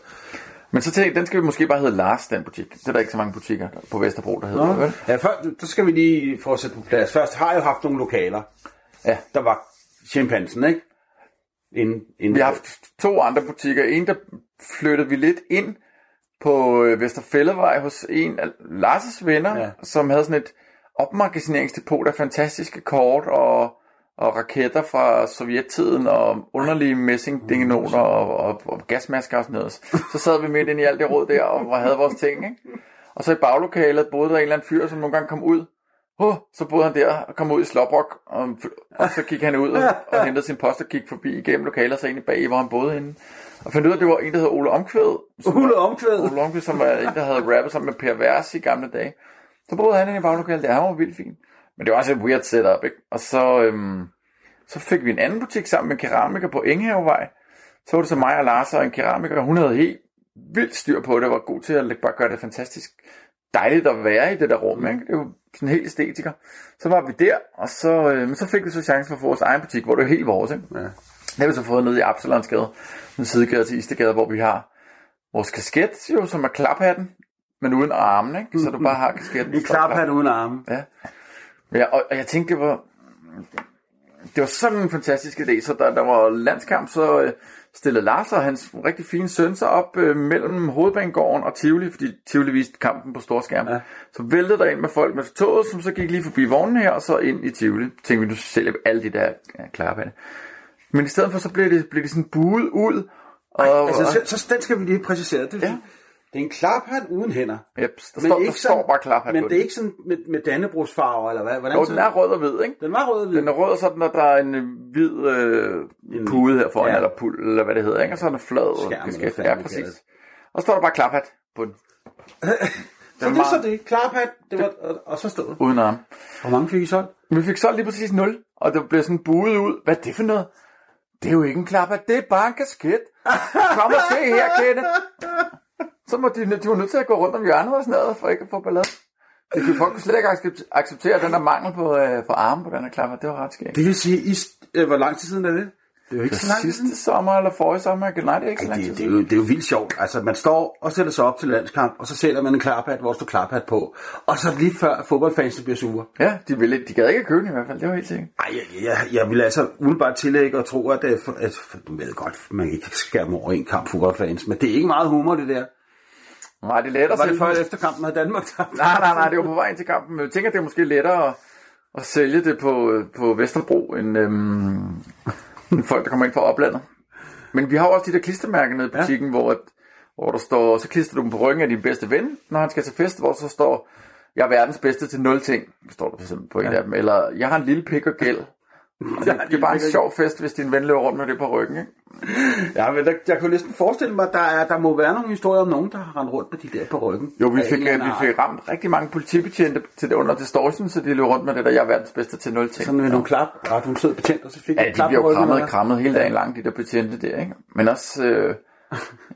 Men så tænkte jeg, den skal vi måske bare hedde Lars, den butik. Det er der ikke så mange butikker på Vesterbro, der hedder, vel? Ja, før, så skal vi lige få at sætte på plads. Først har jeg jo haft nogle lokaler. Ja. Der var chimpansen, ikke? Inden, inden Vi har haft to andre butikker. En, der flyttede vi lidt ind på øh, Vesterfældevej hos en af Lars' venner. Ja. som havde sådan et opmagasineringsdepot af fantastiske kort og, og raketter fra sovjettiden og underlige messingdingenoter og, og, og gasmasker og sådan noget. Så sad vi midt inde i alt det råd der og havde vores ting, ikke? Og så i baglokalet boede der en eller anden fyr, som nogle gange kom ud. Oh, så boede han der og kom ud i Slobrok, og, og så gik han ud og, og hentede sin post og gik forbi igennem lokalet og så ind i bag, hvor han boede henne. Og fandt ud af, at det var en, der hed Ole Omkvæd. var- omkvæd. Ole Omkvæd, som var en, der havde rappet sammen med Per Vers i gamle dage. Så boede han inde i baglokalet, der han var vildt fin. Men det var også et weird setup, ikke? Og så, øhm, så fik vi en anden butik sammen med keramiker på Engehavevej. Så var det så mig og Lars og en keramiker, og hun havde helt vildt styr på det, var god til at bare gøre det fantastisk dejligt at være i det der rum, ikke? Det er jo sådan helt æstetiker. Så var vi der, og så, øh, men så fik vi så chancen for at få vores egen butik, hvor det er helt vores, ikke? Ja. Det har vi så fået nede i Absalonsgade, en sidegade til Istegade, hvor vi har vores kasket, jo, som er klaphatten, men uden armen, ikke? Så du bare har kasketten. I klaphat uden arme. Ja. ja og, og jeg tænkte, det var, det var sådan en fantastisk idé, så der, der var landskamp, så øh, stillede Lars og hans rigtig fine søn sig op øh, mellem Hovedbanegården og Tivoli, fordi Tivoli viste kampen på storskærm. Ja. Så væltede der ind med folk med toget, som så gik lige forbi vognen her, og så ind i Tivoli. Tænkte vi, nu sælger vi alle de der ja, klaphatte. Men i stedet for, så blev det, blev det sådan buet ud. Og, Altså, så, så den skal vi lige præcisere. Det, Ja. Det er en klaphat uden hænder. Yep, der, står, der står bare klaphat Men det er ikke sådan med, med dannebrugsfarver, eller hvad? Hvordan Jo, den er rød og hvid, ikke? den var rød og hvid. Den er rød, og så er der er en øh, hvid øh, pude her foran, ja. eller pul, eller hvad det hedder, ikke? Og så er den flad. Skærm, hvad Ja, præcis. Og så står der bare klaphat på den. Så det er så det. Klaphat, det var, og, og så stod Uden arm. Hvor mange fik I solgt? Vi fik solgt lige præcis 0, og det blev sådan buet ud. Hvad er det for noget? Det er jo ikke en klaphat, det er bare en kasket. Kom og se her, Kette. Så må de, de var nødt til at gå rundt om hjørnet og sådan noget, for ikke at få ballade. Det kan folk kunne slet ikke accept- acceptere den der mangel på, øh, på arme på den her klaphat. Det var ret skægt. Det vil sige, I, øh, hvor lang tid siden er det? Det er jo ikke så lang tid siden. Sidste sommer eller forrige sommer, nej, det er ikke så Ej, lang det, tid det, er jo, det er jo vildt sjovt. Altså, man står og sætter sig op til landskamp, og så sætter man en klaphat, hvor står klaphat på. Og så lige før fodboldfansene bliver sure. Ja, de, ville, de gad ikke købe den i hvert fald, det var helt sikkert. Ej, jeg, jeg, jeg vil altså umiddelbart tillægge og tro, at, det, er for- at for, du ved godt, man ikke skære dem over en kamp fodboldfans, men det er ikke meget humor, det der. Nej, det er lettere Var det at før efter kampen havde Danmark tabt? Nej, nej, nej, det var på vej ind til kampen. Jeg tænker, det er måske lettere at, at sælge det på, på Vesterbro, end, øhm, end folk, der kommer ind fra oplandet. Men vi har også de der klistermærker nede i butikken, ja. hvor, at, hvor der står, så klister du dem på ryggen af din bedste ven, når han skal til fest, hvor så står, jeg er verdens bedste til nul ting, står der for eksempel på en ja. af dem. Eller, jeg har en lille pik og gæld. Og det, er bare en sjov fest, hvis din ven løber rundt med det på ryggen. Ikke? Ja, men der, jeg jo næsten forestille mig, at der, er, der må være nogle historier om nogen, der har rendt rundt med de der på ryggen. Jo, vi fik, anden vi fik ramt rigtig mange politibetjente til det under distortion, så de løb rundt med det der, jeg er verdens bedste til nul ting. Sådan med nogle klap, ret hun sød betjent, og så fik Ja, de klap jo ryggen. krammet, eller? krammet hele dagen lang, de der betjente der, ikke? Men også, øh,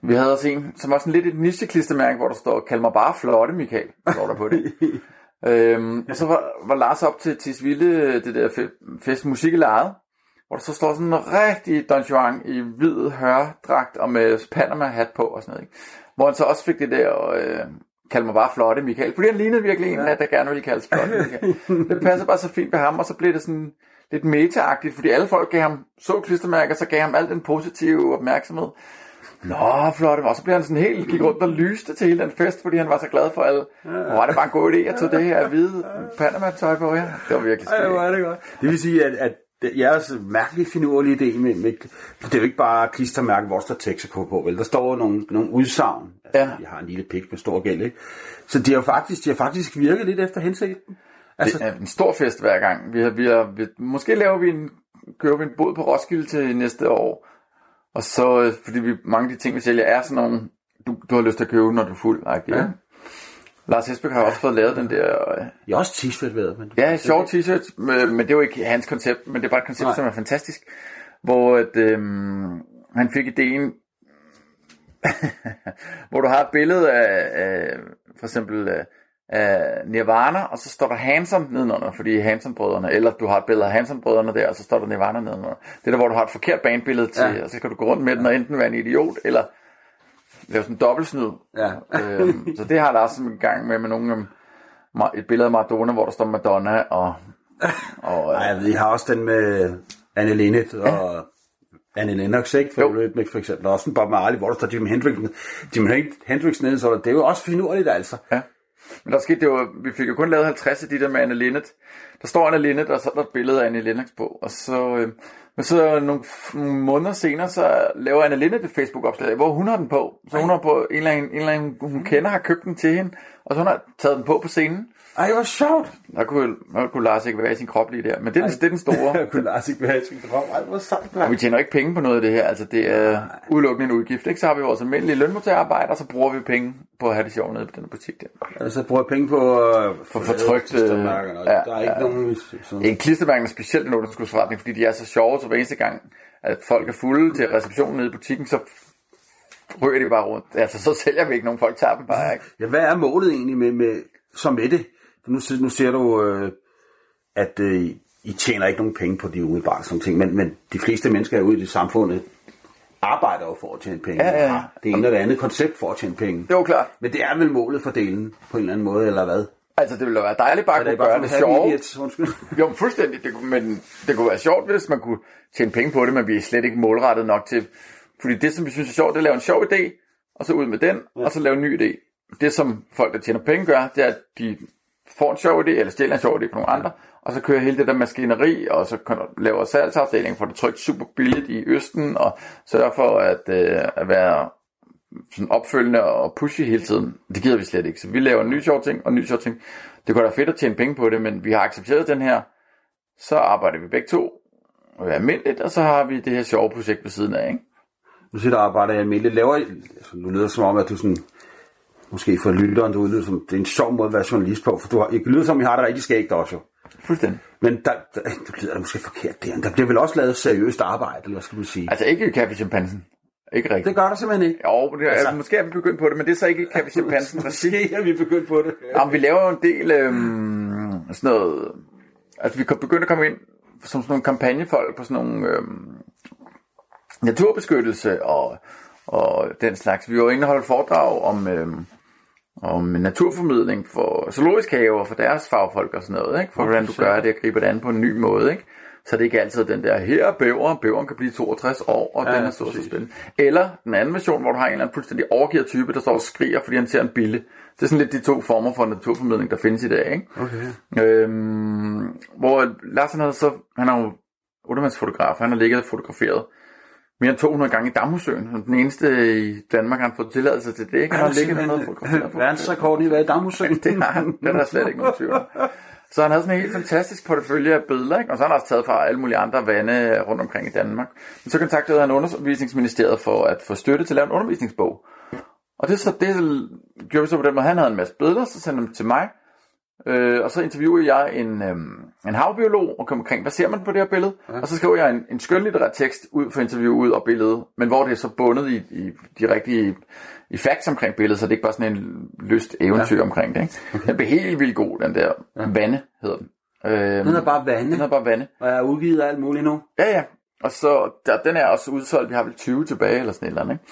vi havde også en, som var sådan lidt et nicheklistermærke, hvor der står, kald mig bare flotte, Michael, står der på det. øhm, og så var, var Lars op til Tisvilde, det der fe- fest musik i lejet, hvor der så står sådan en rigtig Don Juan i hvid hørdragt og med Panama-hat på og sådan noget, ikke? Hvor han så også fik det der, øh, kald mig bare flotte, Michael, fordi han lignede virkelig en, der gerne ville kaldes flotte, Michael. Det passer bare så fint ved ham, og så blev det sådan lidt meta fordi alle folk gav ham så klistermærker, så gav ham al den positive opmærksomhed. Nå, flot. Og så blev han sådan helt, gik rundt og lyste til hele den fest, fordi han var så glad for alle. Hvor var det bare en god idé at tage det her hvide Panama-tøj på, ja. Det var virkelig skægt. er det godt. Det vil sige, at, at det- jeres mærkelige finurlige idé med, med, det er jo ikke bare klistermærke, hvor der står tekster på, på vel? Der står jo nogle, nogle udsagn. Altså, Ja. Jeg har en lille pik med stor gæld, ikke? Så de har faktisk, de har faktisk virket lidt efter hensigten. Altså, Det er en stor fest hver gang. Vi har, vi har, vi, måske laver vi en, kører vi en båd på Roskilde til næste år. Og så, øh, fordi vi, mange af de ting, vi sælger, er sådan nogle, du, du har lyst til at købe, når du er fuld. Ja. Ja. Lars Hesbæk har også fået lavet den der øh, jeg er også t-shirt ved, men... Ja, sjov t-shirt, men det er jo ikke hans koncept, men det er bare et koncept, Nej. som er fantastisk. Hvor at, øhm, han fik ideen, hvor du har et billede af, af for eksempel af, af Nirvana, og så står der Hanson nedenunder, fordi Hanson-brødrene, eller du har et billede af Hanson-brødrene der, og så står der Nirvana nedenunder. Det er der, hvor du har et forkert bandbillede til, Ja. og så kan du gå rundt med den og enten være en idiot, eller lave sådan en dobbeltsnyd. Ja. øhm, så det har Lars en gang med, med nogle, øhm, et billede af Maradona, hvor der står Madonna og... og Nej, øh, jeg ved, I har også den med Anne Linnet og Anne Lennox, ikke? For, Jo. For eksempel. Og også en Bob Marley, hvor der står Jimi Hendrix. Jimi Hen- Hendrix nede, så det er jo også finurligt, altså. ja. Men der skete det jo, vi fik jo kun lavet 50 af de der med Anne Linnet. Der står Anne Linnet, og så er der et billede af Anne Lennox på. Og så, øh, men så nogle, nogle måneder senere, så laver Anne Linnet et Facebook-opslag, hvor hun har den på. Så hun har på, en eller anden, en eller anden hun kender, har købt den til hende, og så hun har taget den på på scenen. Ej, hvor sjovt. Der kunne, der kunne Lars ikke være i sin krop lige der. Men det er, den, det er den store. Jeg kunne Lars ikke være i sin drøm. Ej, hvor sejt, Og vi tjener ikke penge på noget af det her, altså det er udelukkende en udgift. Ikke? Så har vi vores almindelige lønmodtagerarbejde, og så bruger vi penge på at have det sjovt nede på den butik der. Altså, bruger jeg penge på... Øh, For fortrykt, øh, ja, Der er ikke ja. nogen... Sådan, En klistermærke er specielt en underskudsforretning, fordi de er så sjove, så hver eneste gang, at folk er fulde til receptionen nede i butikken, så ryger de bare rundt. Altså, så sælger vi ikke nogen, folk tager dem bare, ikke? Ja, hvad er målet egentlig med, med så med det? Nu, nu ser du, øh, at øh, I tjener ikke nogen penge på de umiddelbare sådan ting, men, men de fleste mennesker ude i samfundet arbejder jo for at tjene penge. Ja, ja, ja. Har Det ene eller andet koncept for at tjene penge. Det er jo klart. Men det er vel målet for delen på en eller anden måde, eller hvad? Altså, det ville være dejligt bare Er at kunne det gøre det sjovt. Undskyld. Jo, fuldstændig. Det, kunne- men det kunne være sjovt, hvis man kunne tjene penge på det, men vi er slet ikke målrettet nok til. Fordi det, som vi synes er sjovt, det er at lave en sjov idé, og så ud med den, ja. og så lave en ny idé. Det, som folk, der tjener penge, gør, det er, at de får en sjov idé, eller stjæler en sjov idé fra nogle andre, og så kører hele det der maskineri, og så laver salgsafdelingen, får det trykt super billigt i Østen, og sørger for at, øh, at være sådan opfølgende og pushy hele tiden. Det gider vi slet ikke. Så vi laver en ny sjov ting og en ny sjov ting. Det kunne da fedt at tjene penge på det, men vi har accepteret den her. Så arbejder vi begge to og er almindeligt, og så har vi det her sjove projekt ved siden af, ikke? Nu siger, du arbejder jeg almindeligt. Laver, I- altså, nu lyder det som om, at du sådan, måske for lytteren, du lyder som, det er en sjov måde at være journalist på, for du har, lyder som, I har det rigtig skægt også jo. Fuldstændig. Men der, der, du lyder da måske forkert der. Der bliver vel også lavet seriøst arbejde, eller hvad skal man sige? Altså ikke Kaffe Chimpansen. Ikke rigtigt. Det gør der simpelthen ikke. Jo, det Altså- altså, måske er vi begyndt på det, men det er så ikke Kaffe Chimpansen. Måske er vi begyndt på det. Jamen, vi laver en del øhm, sådan noget... Altså, vi kan begynde at komme ind som sådan nogle kampagnefolk på sådan nogle øhm, naturbeskyttelse og, og den slags. Vi var inde og foredrag om, øhm, om naturformidling for zoologisk haver, for deres fagfolk og sådan noget, ikke? For hvordan du gør det og griber det an på en ny måde, ikke? Så det er ikke altid den der, her er bæveren, kan blive 62 år, og ja, den er så, så spændende. Eller den anden version, hvor du har en eller anden fuldstændig overgivet type, der står og skriger, fordi han ser en bille. Det er sådan lidt de to former for naturformidling, der findes i dag, ikke? Okay. Øhm, hvor Lars han havde så, han er jo undervandsfotograf, han har ligget og fotograferet mere end 200 gange i Damhusøen. Han Den eneste i Danmark, han har fået tilladelse til det, ikke? Han har ligget dernede og fotograferet. Verdensrekorden i hvad i Damhusøen. Det har han, det er der slet ikke nogen tvivl. Så han havde sådan en helt fantastisk portefølje af billeder, ikke? og så har han også taget fra alle mulige andre vande rundt omkring i Danmark. Men så kontaktede han undervisningsministeriet for at få støtte til at lave en undervisningsbog. Og det, så, det gjorde vi så på den måde, han havde en masse billeder, så sendte dem til mig. Øh, og så interviewede jeg en, øhm, en havbiolog og kom omkring, hvad ser man på det her billede? Ja. Og så skrev jeg en, en skønlitterær tekst ud for interviewet og billedet, men hvor det er så bundet i, i de rigtige i facts omkring billedet, så det er ikke bare sådan en lyst eventyr ja. omkring det. Ikke? Okay. Den blev helt vildt god, den der ja. Vande hedder den. Øhm, Den er bare den vande, hedder bare Vande. og jeg er udgivet af alt muligt nu. Ja, ja. Og så, der, den er også udsolgt, vi har vel 20 tilbage, eller sådan et eller andet, ikke?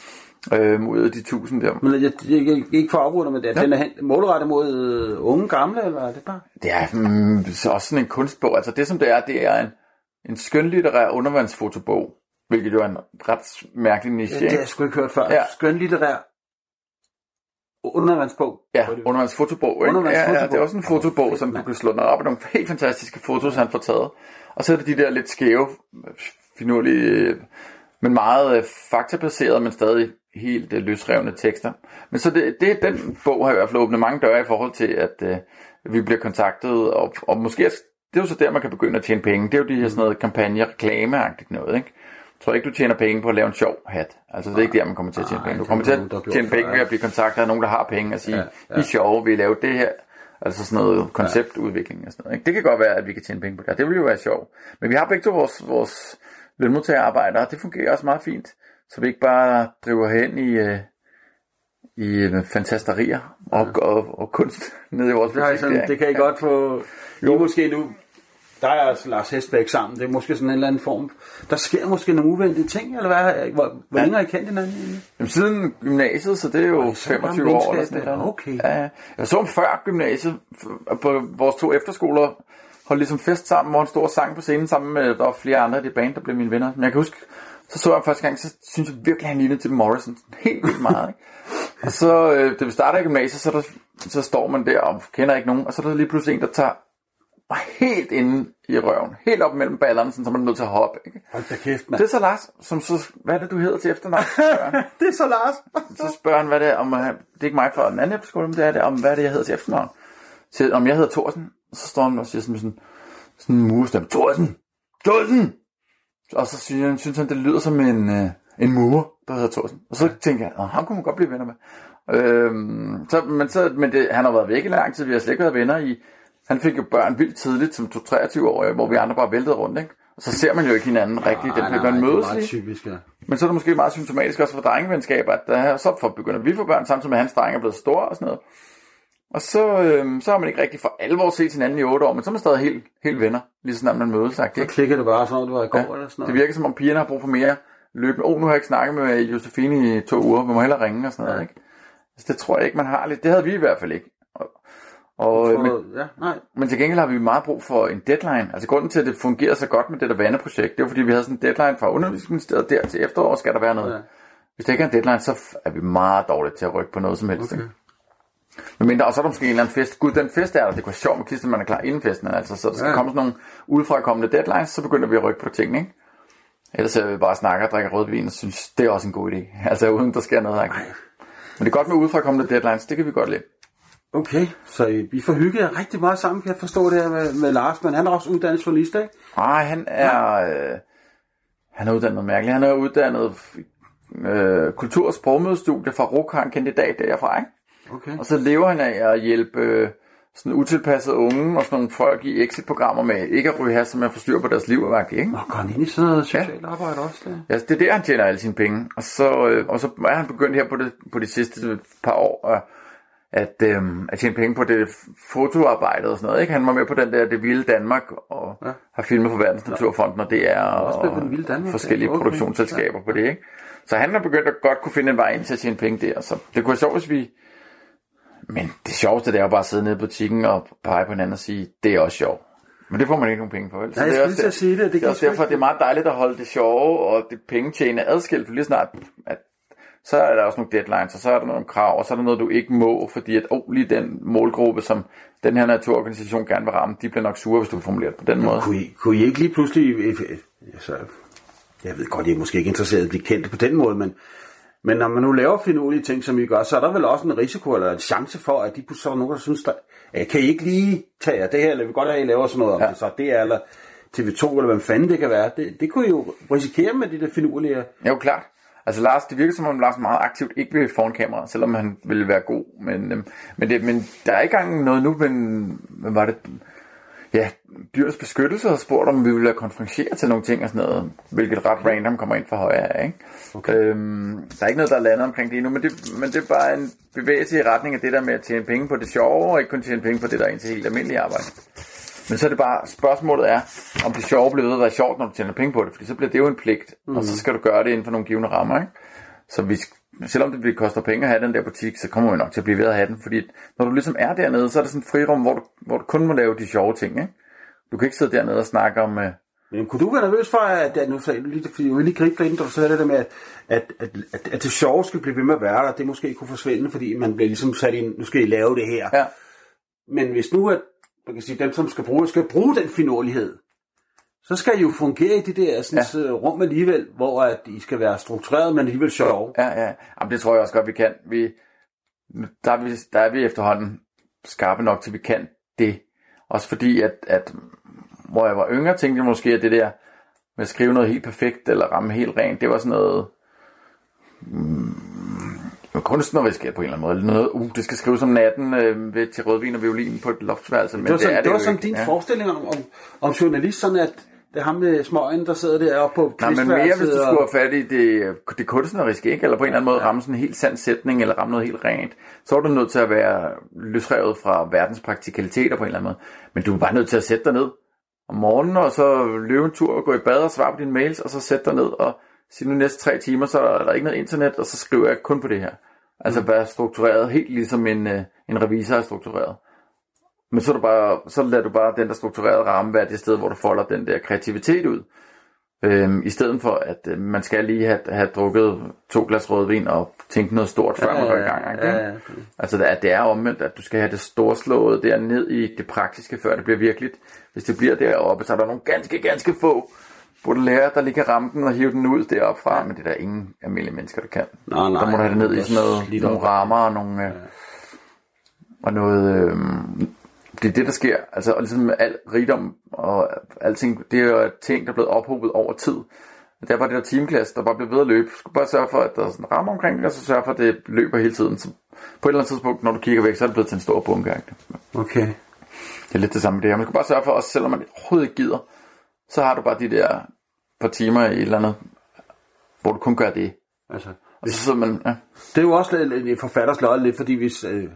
Øhm, ud af de 1000 der. Men jeg, jeg, jeg, jeg ikke for at afbryde dig med det. Ja. Den er målrettet mod øh, unge gamle, eller er det bare? Det er mm, så også sådan en kunstbog. Altså det som det er, det er en, en skønlitterær undervandsfotobog, hvilket jo er en ret mærkelig niche. Det har jeg sgu ikke hørt før. Ja. Skønlitterær undervandsbog. Ja, undervandsfotobog. Ikke? Ja, ja, Undervandsfotobog. det er også en fotobog, Fedt, som du mand. kan slå ned op af nogle helt fantastiske fotos, han får taget. Og så er det de der lidt skæve, finurlige, øh, men meget øh, faktabaseret, men stadig helt øh, løsrevne tekster. Men så det, det, den bog har i hvert fald åbnet mange døre i forhold til, at øh, vi bliver kontaktet, og, og måske det er jo så der, man kan begynde at tjene penge. Det er jo de her sådan noget kampagne, reklameagtigt noget, ikke? Jeg tror ikke, du tjener penge på at lave en sjov hat. Altså, det er ikke der, man kommer til at tjene penge. Du kommer er til at tjene penge ved at blive kontaktet af nogen, der har penge og sige, Ja, ja. I er sjove, vi laver det her. Altså sådan noget konceptudvikling og sådan noget. Ikke? Det kan godt være, at vi kan tjene penge på det. Det vil jo være sjovt. Men vi har begge to vores, vores lønmodtagerarbejder, og det fungerer også meget fint. Så vi ikke bare driver hen i, øh, i øh, fantasterier og, og, og, kunst nede i vores I butik. sådan, der, det kan I ikke? godt få... Jo. måske nu... Der er altså Lars Hestbæk sammen. Det er måske sådan en eller anden form. Der sker måske nogle uventede ting, eller hvad? Hvor, hvor Ja. længe har I kendt hinanden egentlig? Jamen, siden gymnasiet, så det er jo Ej, så 25 gammel år. Eller sådan noget. okay. Ja, ja. Jeg så ham før gymnasiet, på vores to efterskoler, holdt ligesom fest sammen, hvor han stod og sang på scenen sammen med, der var flere andre i det band, der blev mine venner. Men jeg kan huske, så så jeg første gang, så synes jeg virkelig, han lignede til Morrison. Helt vildt meget, ikke? Og så, øh, da vi starter i gymnasiet, så, er der, så står man der og kender ikke nogen, og så er der lige pludselig en, der tager mig helt inde i røven, helt op mellem ballerne, sådan, så man er nødt til at hoppe. Ikke? Hold da kæft, mand. Det er så Lars, som så, hvad er det, du hedder til efternavn? det er så Lars. Så spørger han, hvad det er, om, han- det er ikke mig fra den anden efterskole, men det er det, om hvad er det, jeg hedder til efternavn. Så om jeg hedder Thorsen, så står han og siger sådan, sådan, sådan en murstemme, Thorsen, Thorsen! Og så synes han, synes han, det lyder som en, øh, en mur, der hedder Thorsen. Og så tænker jeg, "Nå, ham kunne man godt blive venner med. Øhm, så, men så, men det, han har været væk i lang tid, vi har slet ikke været venner i. Han fik jo børn vildt tidligt, som 23 år, hvor vi andre bare væltede rundt, ikke? Og så ser man jo ikke hinanden rigtigt. Det, man mødes det er typisk, ja. Men så er det måske meget symptomatisk også for drengevenskab, at der, så for begynder vi for børn, samtidig med at hans dreng er blevet stor og sådan noget. Og så, øhm, så har man ikke rigtig for alvor set hinanden i otte år, men så er man stadig helt, helt venner, lige så snart man mødes. Sagt, Så ikke? klikker det bare, som om det var i går Ja, eller sådan noget. Det virker som om pigerne har brug for mere løbende. Åh, oh, nu har jeg ikke snakket med Josefine i to uger, vi må hellere ringe og sådan noget. Ikke? Så det tror jeg ikke, man har lidt. Det havde vi i hvert fald ikke. Og, og, Tror men, du- Ja, nej. men til gengæld har vi meget brug for en deadline. Altså grunden til, at det fungerer så godt med det der vandeprojekt, det er fordi, vi havde sådan en deadline fra undervisningsministeriet der til efterår, skal der være noget. Ja. Hvis der ikke er en deadline, så er vi meget dårlige til at rykke på noget som helst. Okay. Men mindre, og så er der måske en eller anden fest. Gud, den fest er der. Det kunne være sjovt med kisten, man er klar inden festen. Altså, så der skal Ja. ja. komme sådan nogle udefra kommende deadlines, så begynder vi at rykke på tingene, ikke? Ellers er vi bare snakker og drikker rødvin og synes, det er også en god idé. Altså uden der sker noget. Ikke? Men det er godt med udefrakommende deadlines, det kan vi godt lide. Okay, så I- vi får hygget jer rigtig meget sammen, kan jeg forstå det her med, med Lars, men han er også uddannet journalist, ikke? Nej, han er... Øh, han er uddannet noget mærkeligt. Han er uddannet øh, kultur- og sprogmødestudie fra RUK, har en kandidat derfra, ikke? Okay. Og så lever han af at hjælpe øh, sådan utilpassede unge og sådan nogle folk i exit-programmer med ikke at ryge her, som er forstyr på deres liv og værk, ikke? Nå, går han ind i sådan noget socialt arbejde også? Der? Ja, det er der, han tjener alle sine penge. Og så, øh, og så er han begyndt her på, det, på de sidste par år at, at, øh, at tjene penge på det fotoarbejde og sådan noget. Ikke? Han var med på den der Det Vilde Danmark og ja. har filmet for Verdens Naturfonden og det er og Den Vilde Danmark, forskellige ja. Okay. produktionsselskaber på det. Ikke? Så han har begyndt at godt kunne finde en vej ind til at tjene penge der. Så det kunne være sjovt, hvis vi... Men det sjoveste, det er jo bare at sidde nede i butikken og pege på hinanden og sige, det er også sjovt. Men det får man ikke nogen penge for, vel? Så Nej, jeg det er skulle til at sige det. Det det er også derfor, det er meget dejligt at holde det sjove og det pengetjene adskilt, for lige snart, at så er der også nogle deadlines, og så er der nogle krav, og så er der noget, du ikke må, fordi at, oh, lige den målgruppe, som den her naturorganisation gerne vil ramme, de bliver nok sure, hvis du formulerer det på den måde. Kunne I, kunne I ikke lige pludselig... øh, øh, Altså, jeg ved godt, I er måske ikke interesseret i at blive kendt på den måde, men, men når man nu laver finurlige ting, som I gør, så er der vel også en risiko eller en chance for, at de så er nogen, der synes, der, kan I ikke lige tage jer det her, eller vi godt have, at I laver sådan noget om Ja. det, så det er, eller TV2, eller hvad fanden det kan være. Det, det kunne I jo risikere med de der finurlige... Ja, jo klart. Altså Lars, det virker som om Lars meget aktivt ikke vil foran kamera, selvom han ville være god. Men, øhm, men, det, men der er ikke engang noget nu, men hvad var det? Ja, dyrenes beskyttelse har spurgt, om vi ville konfrontere til nogle ting og sådan noget, hvilket ret random kommer ind fra højre af, ikke? Okay. Øhm, der er ikke noget, der er landet omkring det endnu, men det, men det er bare en bevægelse i retning af det der med at tjene penge på det sjove, og ikke kun tjene penge på det, der er indtil helt almindelige arbejde. Men så er det bare, spørgsmålet er, om det sjove bliver ved at være sjovt, når du tjener penge på det, fordi så bliver det jo en pligt, mm. og så skal du gøre det inden for nogle givende rammer, ikke? Så vi, selvom det koster penge at have den der butik, så kommer vi nok til at blive ved at have den, fordi når du ligesom er dernede, så er det sådan et frirum, hvor du, hvor du kun må lave de sjove ting, ikke? Du kan ikke sidde dernede og snakke om, øh, Men kunne du være nervøs for, at, at nu sagde du lige, fordi jeg lige gribe ind, da du sagde det der med, at, at, at, at, at det sjove skal blive ved med at være der, det måske kunne forsvinde, fordi man bliver ligesom sat ind, nu skal I lave det her. ja, Men hvis nu, at man kan sige, dem, som skal bruge, skal bruge den finurlighed, så skal I jo fungere i det der sådan, ja. rum alligevel, hvor at I skal være struktureret, men alligevel sjov. ja, ja. Jamen, det tror jeg også godt, vi kan. Vi, der, er vi, der er vi efterhånden skarpe nok til, vi kan det. Også fordi, at, at hvor jeg var yngre, tænkte jeg måske, at det der med at skrive noget helt perfekt, eller ramme helt rent, det var sådan noget mm, kunstnerisk på en eller anden måde. Eller noget, uh, det skal skrives om natten øh, ved, til rødvin og violin på et loftsværelse. Men Det var sådan, er det var jo sådan ikke. din ja. forestilling om, om, om journalist, sådan at det er ham med smøgen, der sidder deroppe på Nej, men mere hvis du skulle have fat i det, det kunstneriske, ikke? eller på en eller anden måde ramme sådan en helt sand sætning, eller ramme noget helt rent, så er du nødt til at være løsrevet fra verdens praktikaliteter på en eller anden måde. Men du er bare nødt til at sætte dig ned om morgenen, og så løbe en tur og gå i bad og svare på dine mails, og så sætte dig ned og sige nu næste tre timer, så er der ikke noget internet, og så skriver jeg kun på det her. Altså mm. være struktureret, helt ligesom en, øh, en revisor er struktureret. Men så, er du bare, så lader du bare den der strukturerede ramme være det sted, hvor du folder den der kreativitet ud. Øhm, I stedet for, at øh, man skal lige have, have drukket to glas rødvin og tænke noget stort, før Ja, man går i ja, gang. Ikke? ja, ja. Altså, det er, det er omvendt, at du skal have det storslåede der ned i det praktiske, før det bliver virkeligt. Hvis det bliver deroppe, så er der nogle ganske, ganske få lære, der lige kan ramme den og hive den ud deroppe fra, men det er der ingen almindelige mennesker, der kan. Nej, nej, der må du have det ned i sådan noget, nogle rammer og nogle... Øh, og noget... Øh, det er det, der sker. Altså, og ligesom med al rigdom og alting, det er jo ting, der er blevet ophobet over tid. Der var det der teamklasse, der bare blev ved at løbe. Du skulle bare sørge for, at der er sådan en ramme omkring det, og så sørge for, at det løber hele tiden. Så på et eller andet tidspunkt, når du kigger væk, så er det blevet til en stor bunke. Okay. Det er lidt det samme med det her. Man skal bare sørge for, også selvom man overhovedet ikke gider, så har du bare de der par timer i et eller andet, hvor du kun gør det. Altså, Og så sidder man, ja, det er jo også lidt en forfatters løg lidt, fordi hvis, øh,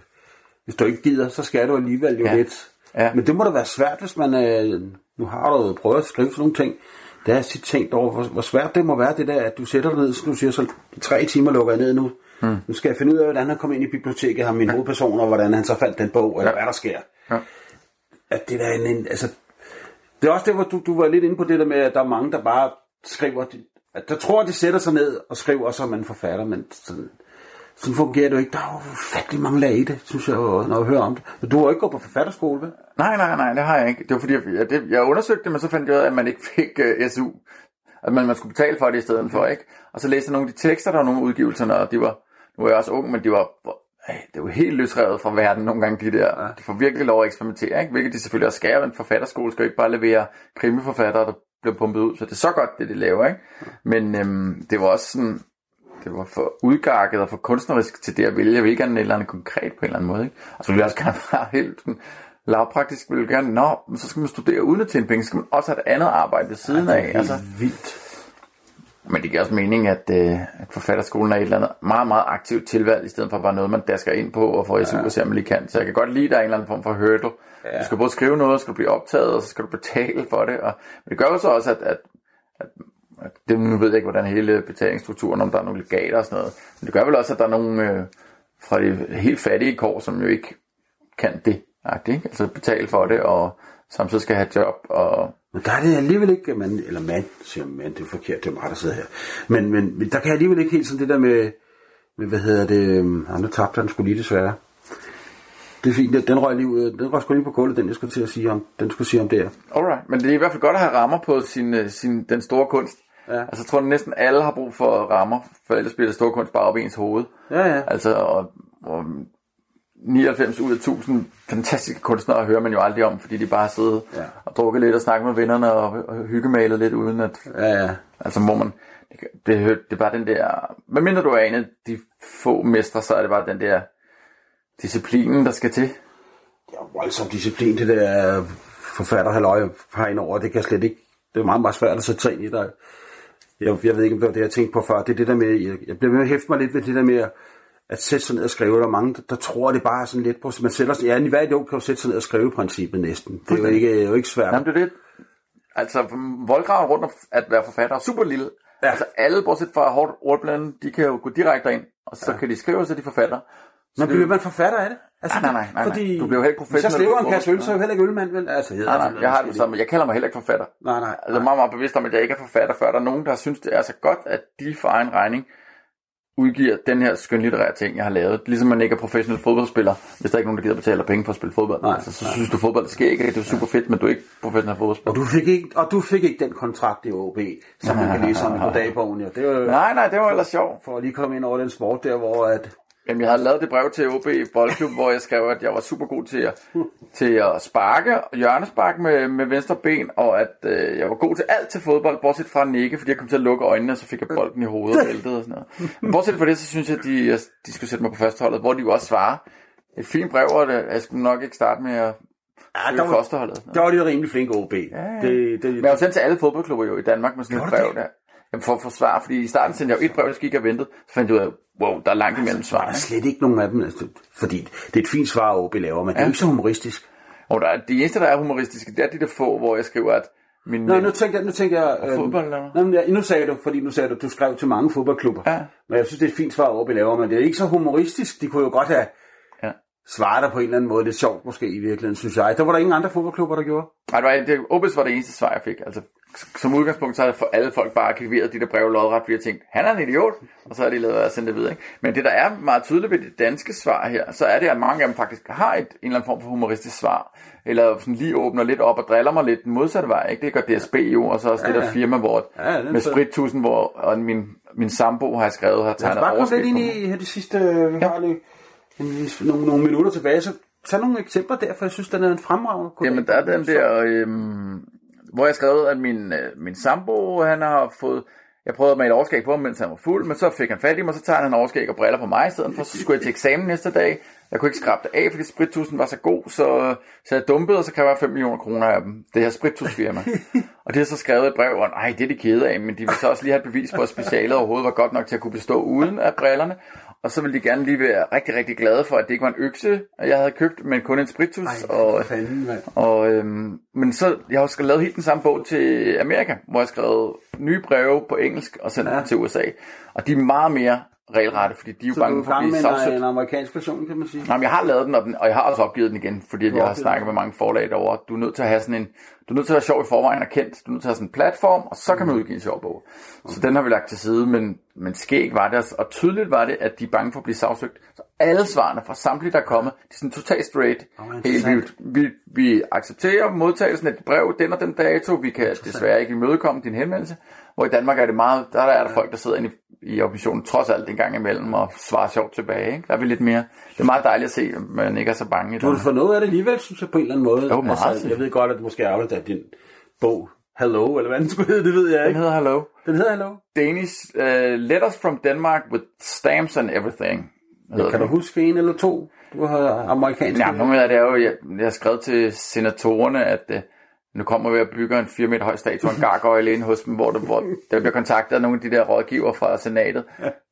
hvis du ikke gider, så skal du alligevel jo Ja. lidt. Ja. Men det må da være svært, hvis man... Øh, nu har du prøvet at skrive sådan nogle ting. Det har jeg sit tænkt over, hvor, hvor svært det må være, det der, at du sætter dig ned, så du siger, så tre timer lukker jeg ned nu. Mm. Nu skal jeg finde ud af, hvordan han kom ind i biblioteket, ham min hovedperson, og hvordan han så fandt den bog, eller Ja. hvad der sker. Ja. At det der er en, en, altså, det er også det, hvor du, du var lidt inde på det der med, at der er mange, der bare skriver, at der tror, at de sætter sig ned og skriver, så er man forfatter, men sådan, sådan fungerer det jo ikke. Der er jo ufattelig mange lag i det, synes jeg, jo, når jeg hører om det. Men du har jo ikke gået på forfatterskole, vel? Nej, nej, nej, det har jeg ikke. Det var fordi, jeg, det, jeg undersøgte det, men så fandt jeg ud af, at man ikke fik uh, SU. At man, man skulle betale for det i stedet for, ikke? Og så læste jeg nogle af de tekster, der var nogle af udgivelserne, og de var, nu er jeg også ung, men de var, det var helt løsrevet fra verden nogle gange, de der. Ja. De får virkelig lov at eksperimentere, ikke? hvilket de selvfølgelig også skal. En forfatterskole skal jo ikke bare levere krimiforfattere, der bliver pumpet ud. Så det er så godt, det de laver. Ikke? Men øhm, det var også sådan, det var for udgakket og for kunstnerisk til det at vælge. Jeg vil ikke gerne et eller andet konkret på en eller anden måde. Ikke? Og så vil jeg også gerne være helt sådan, lavpraktisk vil jeg gerne, nå, men så skal man studere uden at tjene penge, så skal man også have et andet arbejde ved siden Ja, det er af. Altså, vildt. men det giver også mening, at, øh, at forfatterskolen er et eller andet meget, meget aktivt tilvalg, i stedet for bare noget, man dasker ind på og får SU ja. og ser, man lige kan. Så jeg kan godt lide, at der er en eller anden form for hurdle. Ja. Du skal både skrive noget, skal du blive optaget, og så skal du betale for det. Og, men det gør jo så også, at, at, at det, nu ved jeg ikke, hvordan hele betalingsstrukturen, om der er nogle legater og sådan noget. Men det gør vel også, at der er nogle øh, fra de helt fattige kår, som jo ikke kan det. Ikke? Altså betale for det, og samtidig skal have job, og Men der er det alligevel ikke, man, eller mand, siger man, det er forkert, det er mig, der sidder her. Men, men, der kan jeg alligevel ikke helt sådan det der med, med hvad hedder det, øhm, ah, nu tabte han sgu lige desværre. Det er fint, den, den røg lige ud, den røg sgu lige på gulvet, den jeg skulle til at sige om, den skulle sige om det her. Alright, men det er i hvert fald godt at have rammer på sin, øh, sin, den store kunst. Ja. Altså, jeg tror, næsten alle har brug for rammer, for ellers bliver det store kunst bare op i ens hoved. Ja, ja. Altså, og, og 99 ud af 1000 fantastiske kunstnere hører man jo aldrig om, fordi de bare har siddet Ja. og drukket lidt og snakket med vennerne og, og hyggemalet lidt, uden at... Ja, ja. Altså, må man... Det, det, det er bare den der... Hvad mindre du er en af de få mestre, så er det bare den der disciplinen, der skal til. Det er jo voldsom disciplin, det der forfatter halløj har ind over. Det kan slet ikke, det er meget, meget svært at sætte sig ind i der. Jeg, jeg ved ikke, om det var det, jeg tænkte på før. Det er det der med, jeg, jeg bliver med at hæfte mig lidt ved det der med at, at sætte sig ned og skrive. Der er mange, der, der tror, det bare er sådan lidt på, man sætter sig, ja, i hvert år kan jo sætte sig ned og skrive princippet næsten. Det er jo ikke, jo ikke svært. Jamen, det er det. Altså, voldgraven rundt om at være forfatter er super lille. Ja. Ja. Altså, alle, bortset fra hårdt ordblande, de kan jo gå direkte ind, og så ja. kan de skrive, så de forfatter. Men det- bliver man forfatter af det? Altså, Nej, nej, nej, nej, nej. Fordi, Du bliver jo helt Hvis jeg professionel skriver en kasse øl, så er jeg jo heller ikke ølmand, vel? Altså, hedder Nej, det nej, jeg har det som, jeg kalder mig heller ikke forfatter. Nej, nej. Altså, jeg er meget, meget bevidst om, at jeg ikke er forfatter, før der er nogen, der synes, det er så godt, at de for egen regning udgiver den her skønlitterære ting, jeg har lavet. Ligesom man ikke er professionel fodboldspiller, hvis der er ikke er nogen, der gider betale penge for at spille fodbold. Nej, altså, så synes du, fodbold er skægt, ikke? det er super fedt, men du er ikke professionel fodboldspiller. Og du fik ikke, og du fik ikke den kontrakt i OB, som man kan læse om i Godagbogen. Ja. Det var Nej, nej, det var ellers sjovt. for at lige komme ind over den sport der, hvor at... Jamen, jeg havde lavet det brev til OB Boldklub, hvor jeg skrev, at jeg var super god til at, til at sparke, hjørnespark med, med venstre ben, og at øh, jeg var god til alt til fodbold, bortset fra at nikke, fordi jeg kom til at lukke øjnene, og så fik jeg bolden i hovedet og væltede og sådan noget. Men bortset fra det, så synes jeg, at de, at de skulle sætte mig på førsteholdet, hvor de jo også svarer. Et fint brev, og det, jeg skulle nok ikke starte med at Ja, der var, fosterholdet. der var de jo rimelig flinke OB. Ja, ja. Det, det, Men jeg var sendt til alle fodboldklubber jo i Danmark med sådan et brev det? der. Jamen for at få svar, fordi i starten sendte jeg jo et brev, jeg gik og ventede, så fandt jeg ud af, wow, der er langt imellem der er slet ikke nogen af dem, altså, fordi det er et fint svar, OB laver, men det er ikke så humoristisk. Og der er, de eneste, der er humoristiske, det er de der få, hvor jeg skriver, at min Nå, nu tænker jeg, nu tænker jeg... fodbold? Nå, men ja, nu sagde du, fordi nu sagde du, du skrev til mange fodboldklubber. Ja. Men jeg synes, det er et fint svar, OB laver, men det er ikke så humoristisk. De kunne jo godt have Ja. svaret dig på en eller anden måde. Lidt sjovt måske i virkeligheden, synes jeg. Der var der ingen andre fodboldklubber, der gjorde. Nej, det var, det, Obis var det eneste svar, jeg fik. Altså, som udgangspunkt, så havde for alle folk bare arkiveret de der breve lodret, fordi jeg tænkte, han er en idiot, og så har de lavet at sende det videre. Ikke? Men det, der er meget tydeligt ved det danske svar her, så er det, at mange af dem faktisk har et, en eller anden form for humoristisk svar, eller sådan lige åbner lidt op og driller mig lidt den modsatte vej. Ikke? Det gør DSB jo, og så også ja, det der firma, hvor, Ja, med sprittusen, hvor og min, min sambo har skrevet, har tegnet bare komme overskrift lidt ind i her de sidste, vi har lige en, nogle, nogle minutter tilbage, så tag nogle eksempler der, for jeg synes, den er en fremragende. Jamen, der er den der, øhm, hvor jeg skrev, at min, øh, min sambo, han har fået, jeg prøvede med et overskæg på ham, mens han var fuld, men så fik han fat i mig, så tager han overskæg og briller på mig i stedet for, så skulle jeg til eksamen næste dag. Jeg kunne ikke skrabe det af, fordi sprittusen var så god, så, så jeg dumpede, og så kræver jeg 5 millioner kroner af dem. Det her sprittusfirma. og det har så skrevet et brev, og nej, det er de kede af, men de vil så også lige have et bevis på, at specialet overhovedet var godt nok til at kunne bestå uden af brillerne. Og så ville de gerne lige være rigtig, rigtig glade for, at det ikke var en økse, jeg havde købt, men kun en spritus. Ej, og, fanden, mand. og, øhm, men så, jeg har også lavet helt den samme bog til Amerika, hvor jeg har skrevet nye breve på engelsk og sendt. Ja. dem til USA. Og de er meget mere regelrette, fordi de er jo Så du bange for at blive med sagsøgt. en, en amerikansk version, kan man sige. Nej, men jeg har lavet den, og, den, og jeg har også opgivet den igen, fordi at jeg har snakket med mange forlag derovre. Du er nødt til at have sådan en, du er nødt til at være sjov i forvejen og kendt. Du er nødt til at have sådan en platform, og så kan man udgive en sjov bog. Så den har vi lagt til side, men, men skæg var det, og tydeligt var det, at de er bange for at blive sagsøgt. Så alle svarene fra samtlige, der er kommet, de er sådan totalt straight. Åh, Helt vildt. Vi, vi accepterer modtagelsen af dit brev den og den dato. Vi kan desværre ikke imødekomme din henvendelse. Hvor i Danmark er det meget, der er der folk, der sidder inde i i oppositionen, trods alt en gang imellem, og svare sjovt tilbage. Ikke? Der er vi lidt mere... Det er meget dejligt at se, at man ikke er så bange i Du har fået noget af det alligevel, synes jeg, på en eller anden måde. Jo, meget. altså, jeg ved godt, at det måske er afledt af din bog, Hello, eller hvad den skulle hedde, det ved jeg Den ikke. hedder Hello. Den hedder Hello. Danish uh, Letters from Denmark with stamps and everything. hedder Kan du den. huske en eller to, du har amerikansk? Ja, nogle af det er jo, jeg, jeg har skrevet til senatorerne, at uh, nu kommer vi at bygge en 4 meter høj statue og en gargoyle ind hos dem, hvor, det, hvor der bliver kontaktet af nogle af de der rådgiver fra senatet.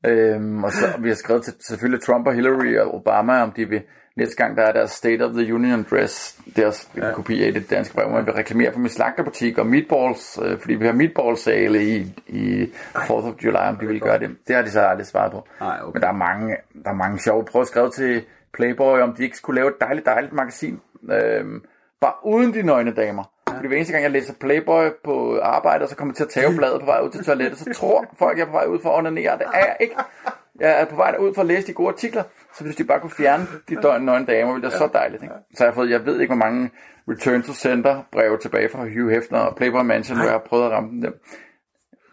øhm, og så vi har skrevet til selvfølgelig Trump og Hillary og Obama, om de vil næste gang der er deres State of the Union dress, deres ja. kopi af det danske brev, man vil reklamere for min slagterbutik og meatballs, øh, fordi vi har meatball-sale i, i 4th of July, om de vil gøre det. Det har de så aldrig svaret på. Nej, okay. Men der er mange, der er mange sjove. Prøv at skrive til Playboy, om de ikke skulle lave et dejligt, dejligt magasin. Øhm, bare uden de nøgne damer. Ja. Fordi hver eneste gang, jeg læser Playboy på arbejde, og så kommer jeg til at tage bladet på vej ud til toilettet, så tror folk, jeg er på vej ud for at onanere. Det er jeg ikke. Jeg er på vej ud for at læse de gode artikler, så hvis de bare kunne fjerne de døgn nøgne damer, ville det være så dejligt. Ikke? Så jeg har fået, jeg ved ikke, hvor mange Return to Center breve tilbage fra Hugh Hefner og Playboy Mansion, hvor jeg har prøvet at ramme dem.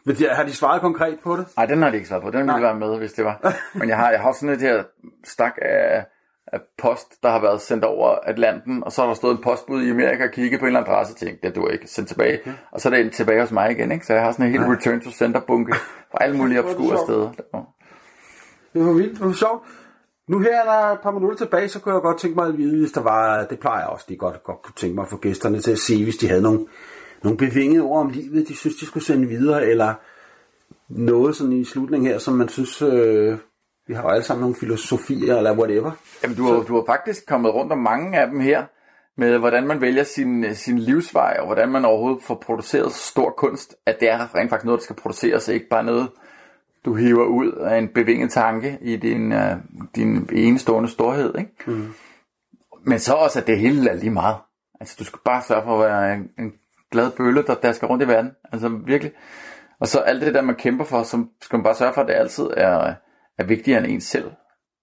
Men de, har de svaret konkret på det? Nej, den har de ikke svaret på. Den ville være med, hvis det var. Men jeg har, jeg har sådan et her stak af, af post, der har været sendt over Atlanten, og så har der stået en postbud i Amerika og kigget på en eller anden adresse og tænkt, det du ikke sendt tilbage. Og så er det tilbage hos mig igen, ikke? Så jeg har sådan en helt return to center bunke fra alle mulige obskure steder. Det var vildt, det var sjovt. Nu her er der et par minutter tilbage, så kunne jeg godt tænke mig at vide, hvis der var, det plejer jeg også, de godt, godt kunne tænke mig at få gæsterne til at sige, hvis de havde nogle, nogle bevingede ord om livet, de synes, de skulle sende videre, eller noget sådan i slutningen her, som man synes, øh, vi har jo alle sammen nogle filosofier, eller whatever. Jamen, du har, du har faktisk kommet rundt om mange af dem her, med hvordan man vælger sin, sin livsvej, og hvordan man overhovedet får produceret stor kunst, at det er rent faktisk noget, der skal produceres, ikke bare noget, du hiver ud af en bevinget tanke i din, uh, din enestående storhed. Ikke? Mm. Men så også, at det hele er lige meget. Altså, du skal bare sørge for at være en, en glad bølle, der dasker rundt i verden. Altså, virkelig. Og så alt det der, man kæmper for, så skal man bare sørge for, at det altid er, er vigtigere end en selv.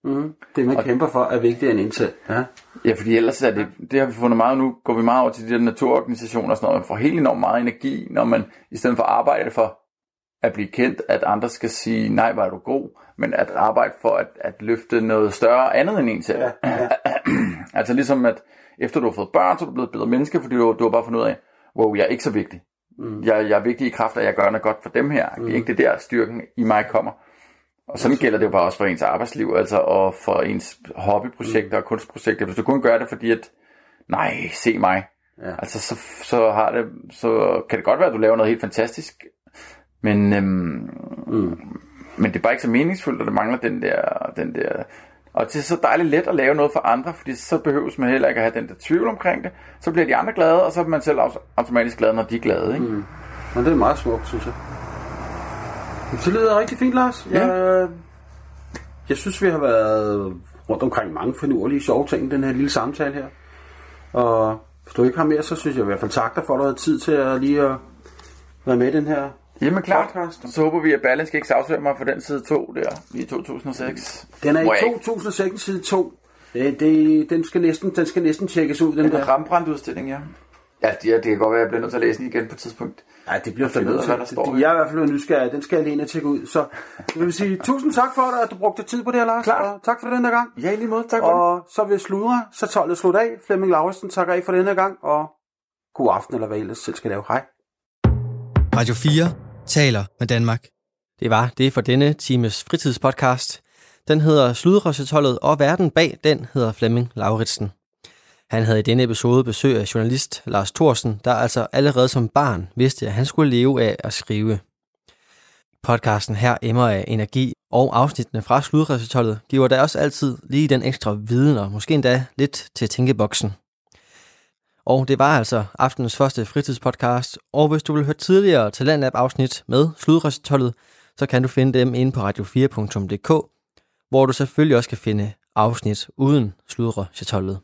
Mm. Det, man kæmper for, er vigtigere end en selv. Ja. Ja, fordi ellers er det, det har vi fundet meget, nu går vi meget over til de der naturorganisationer og sådan noget, man får helt enormt meget energi, når man i stedet for at arbejde for at blive kendt, at andre skal sige, nej, var du god, men at arbejde for at, at løfte noget større andet end en selv. Ja, ja. altså ligesom at efter du har fået børn, så er du blevet et bedre menneske, fordi du, du har bare fundet ud af, wow, jeg er ikke så vigtig. Mm. Jeg, jeg er vigtig i kraft af, at jeg gør noget godt for dem her. Mm. Ikke det er der styrken i mig kommer. Og sådan gælder det jo bare også for ens arbejdsliv, altså og for ens hobbyprojekter og kunstprojekter. Hvis du kun gør det, fordi at, nej, se mig. Ja. Altså, så, så, har det, så kan det godt være, at du laver noget helt fantastisk, men, øhm, mm. men det er bare ikke så meningsfuldt, og det mangler den der, den der... Og det er så dejligt let at lave noget for andre, fordi så behøves man heller ikke at have den der tvivl omkring det. Så bliver de andre glade, og så er man selv automatisk glad, når de er glade. Ikke? Mm. Men det er meget smukt, synes jeg. Det lyder rigtig fint, Lars. Ja. Jeg, jeg synes, vi har været rundt omkring mange finurlige sjove ting i den her lille samtale her. Og hvis du ikke har mere, så synes jeg i hvert fald tak dig for, at du havde tid til at lige at være med i den her Jamen klart, podcast. så håber vi, at Berlingske ikke sagsøger mig for den side 2 der i 2006. Den er jeg i ikke- 2006 side 2. Det, det, den, skal næsten, den skal næsten tjekkes ud, den Den der. der Rembrandt-udstilling, ja. Ja, det, det kan godt være, at jeg bliver nødt til at læse den igen på et tidspunkt. Ja, det bliver finde ud der står. Jeg er i hvert fald nysgerrig. Den skal jeg alene tjekke ud. Så jeg vil sige tusind tak for det, at du brugte tid på det her, Lars. Klart. Og tak for den her gang. Ja, i lige måde. Tak for det. Og så vil jeg sludre, så tolvet slut af. Flemming Lauritsen takker af for den her gang, og god aften, eller hvad I ellers selv skal lave. Hej. Radio 4 taler med Danmark. Det var det for denne times fritidspodcast. Den hedder Sludrøssetollet, og verden bag den hedder Flemming Lauritsen. Han havde i denne episode besøg af journalist Lars Thorsen, der altså allerede som barn vidste, at han skulle leve af at skrive. Podcasten her emmer af energi, og afsnittene fra Sludrøssetollet giver dig også altid lige den ekstra viden, og måske endda lidt til tænkeboksen. Og det var altså aftenens første fritidspodcast, og hvis du vil høre tidligere Talentlab-afsnit med Sludrøssetollet, så kan du finde dem inde på radio4.dk, hvor du selvfølgelig også kan finde afsnit uden Sludrøssetollet.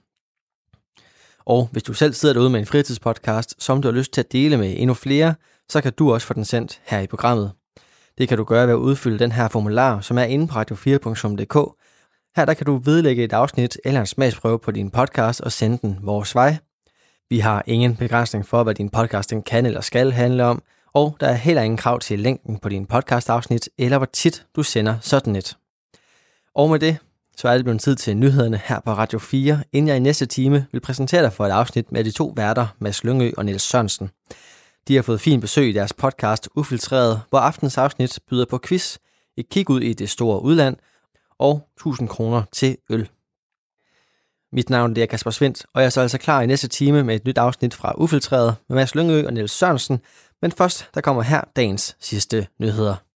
Og hvis du selv sidder derude med en fritidspodcast, som du har lyst til at dele med endnu flere, så kan du også få den sendt her i programmet. Det kan du gøre ved at udfylde den her formular, som er inde på radio4.dk. Her der kan du vedlægge et afsnit eller en smagsprøve på din podcast og sende den vores vej. Vi har ingen begrænsning for, hvad din podcast den kan eller skal handle om, Og der er heller ingen krav til længden på din podcast-afsnit, eller hvor tit du sender sådan et. Og med det, så er det blevet tid til nyhederne her på Radio 4, inden jeg i næste time vil præsentere dig for et afsnit med de to værter, Mads Lyngø og Niels Sørensen. De har fået fin besøg i deres podcast Ufiltreret, hvor aftens afsnit byder på quiz, et kig ud i det store udland og 1000 kroner til øl. Mit navn det er Kasper Svendt, og jeg er så altså klar i næste time med et nyt afsnit fra Ufiltreret med Mads Lyngø og Niels Sørensen, men først der kommer her dagens sidste nyheder.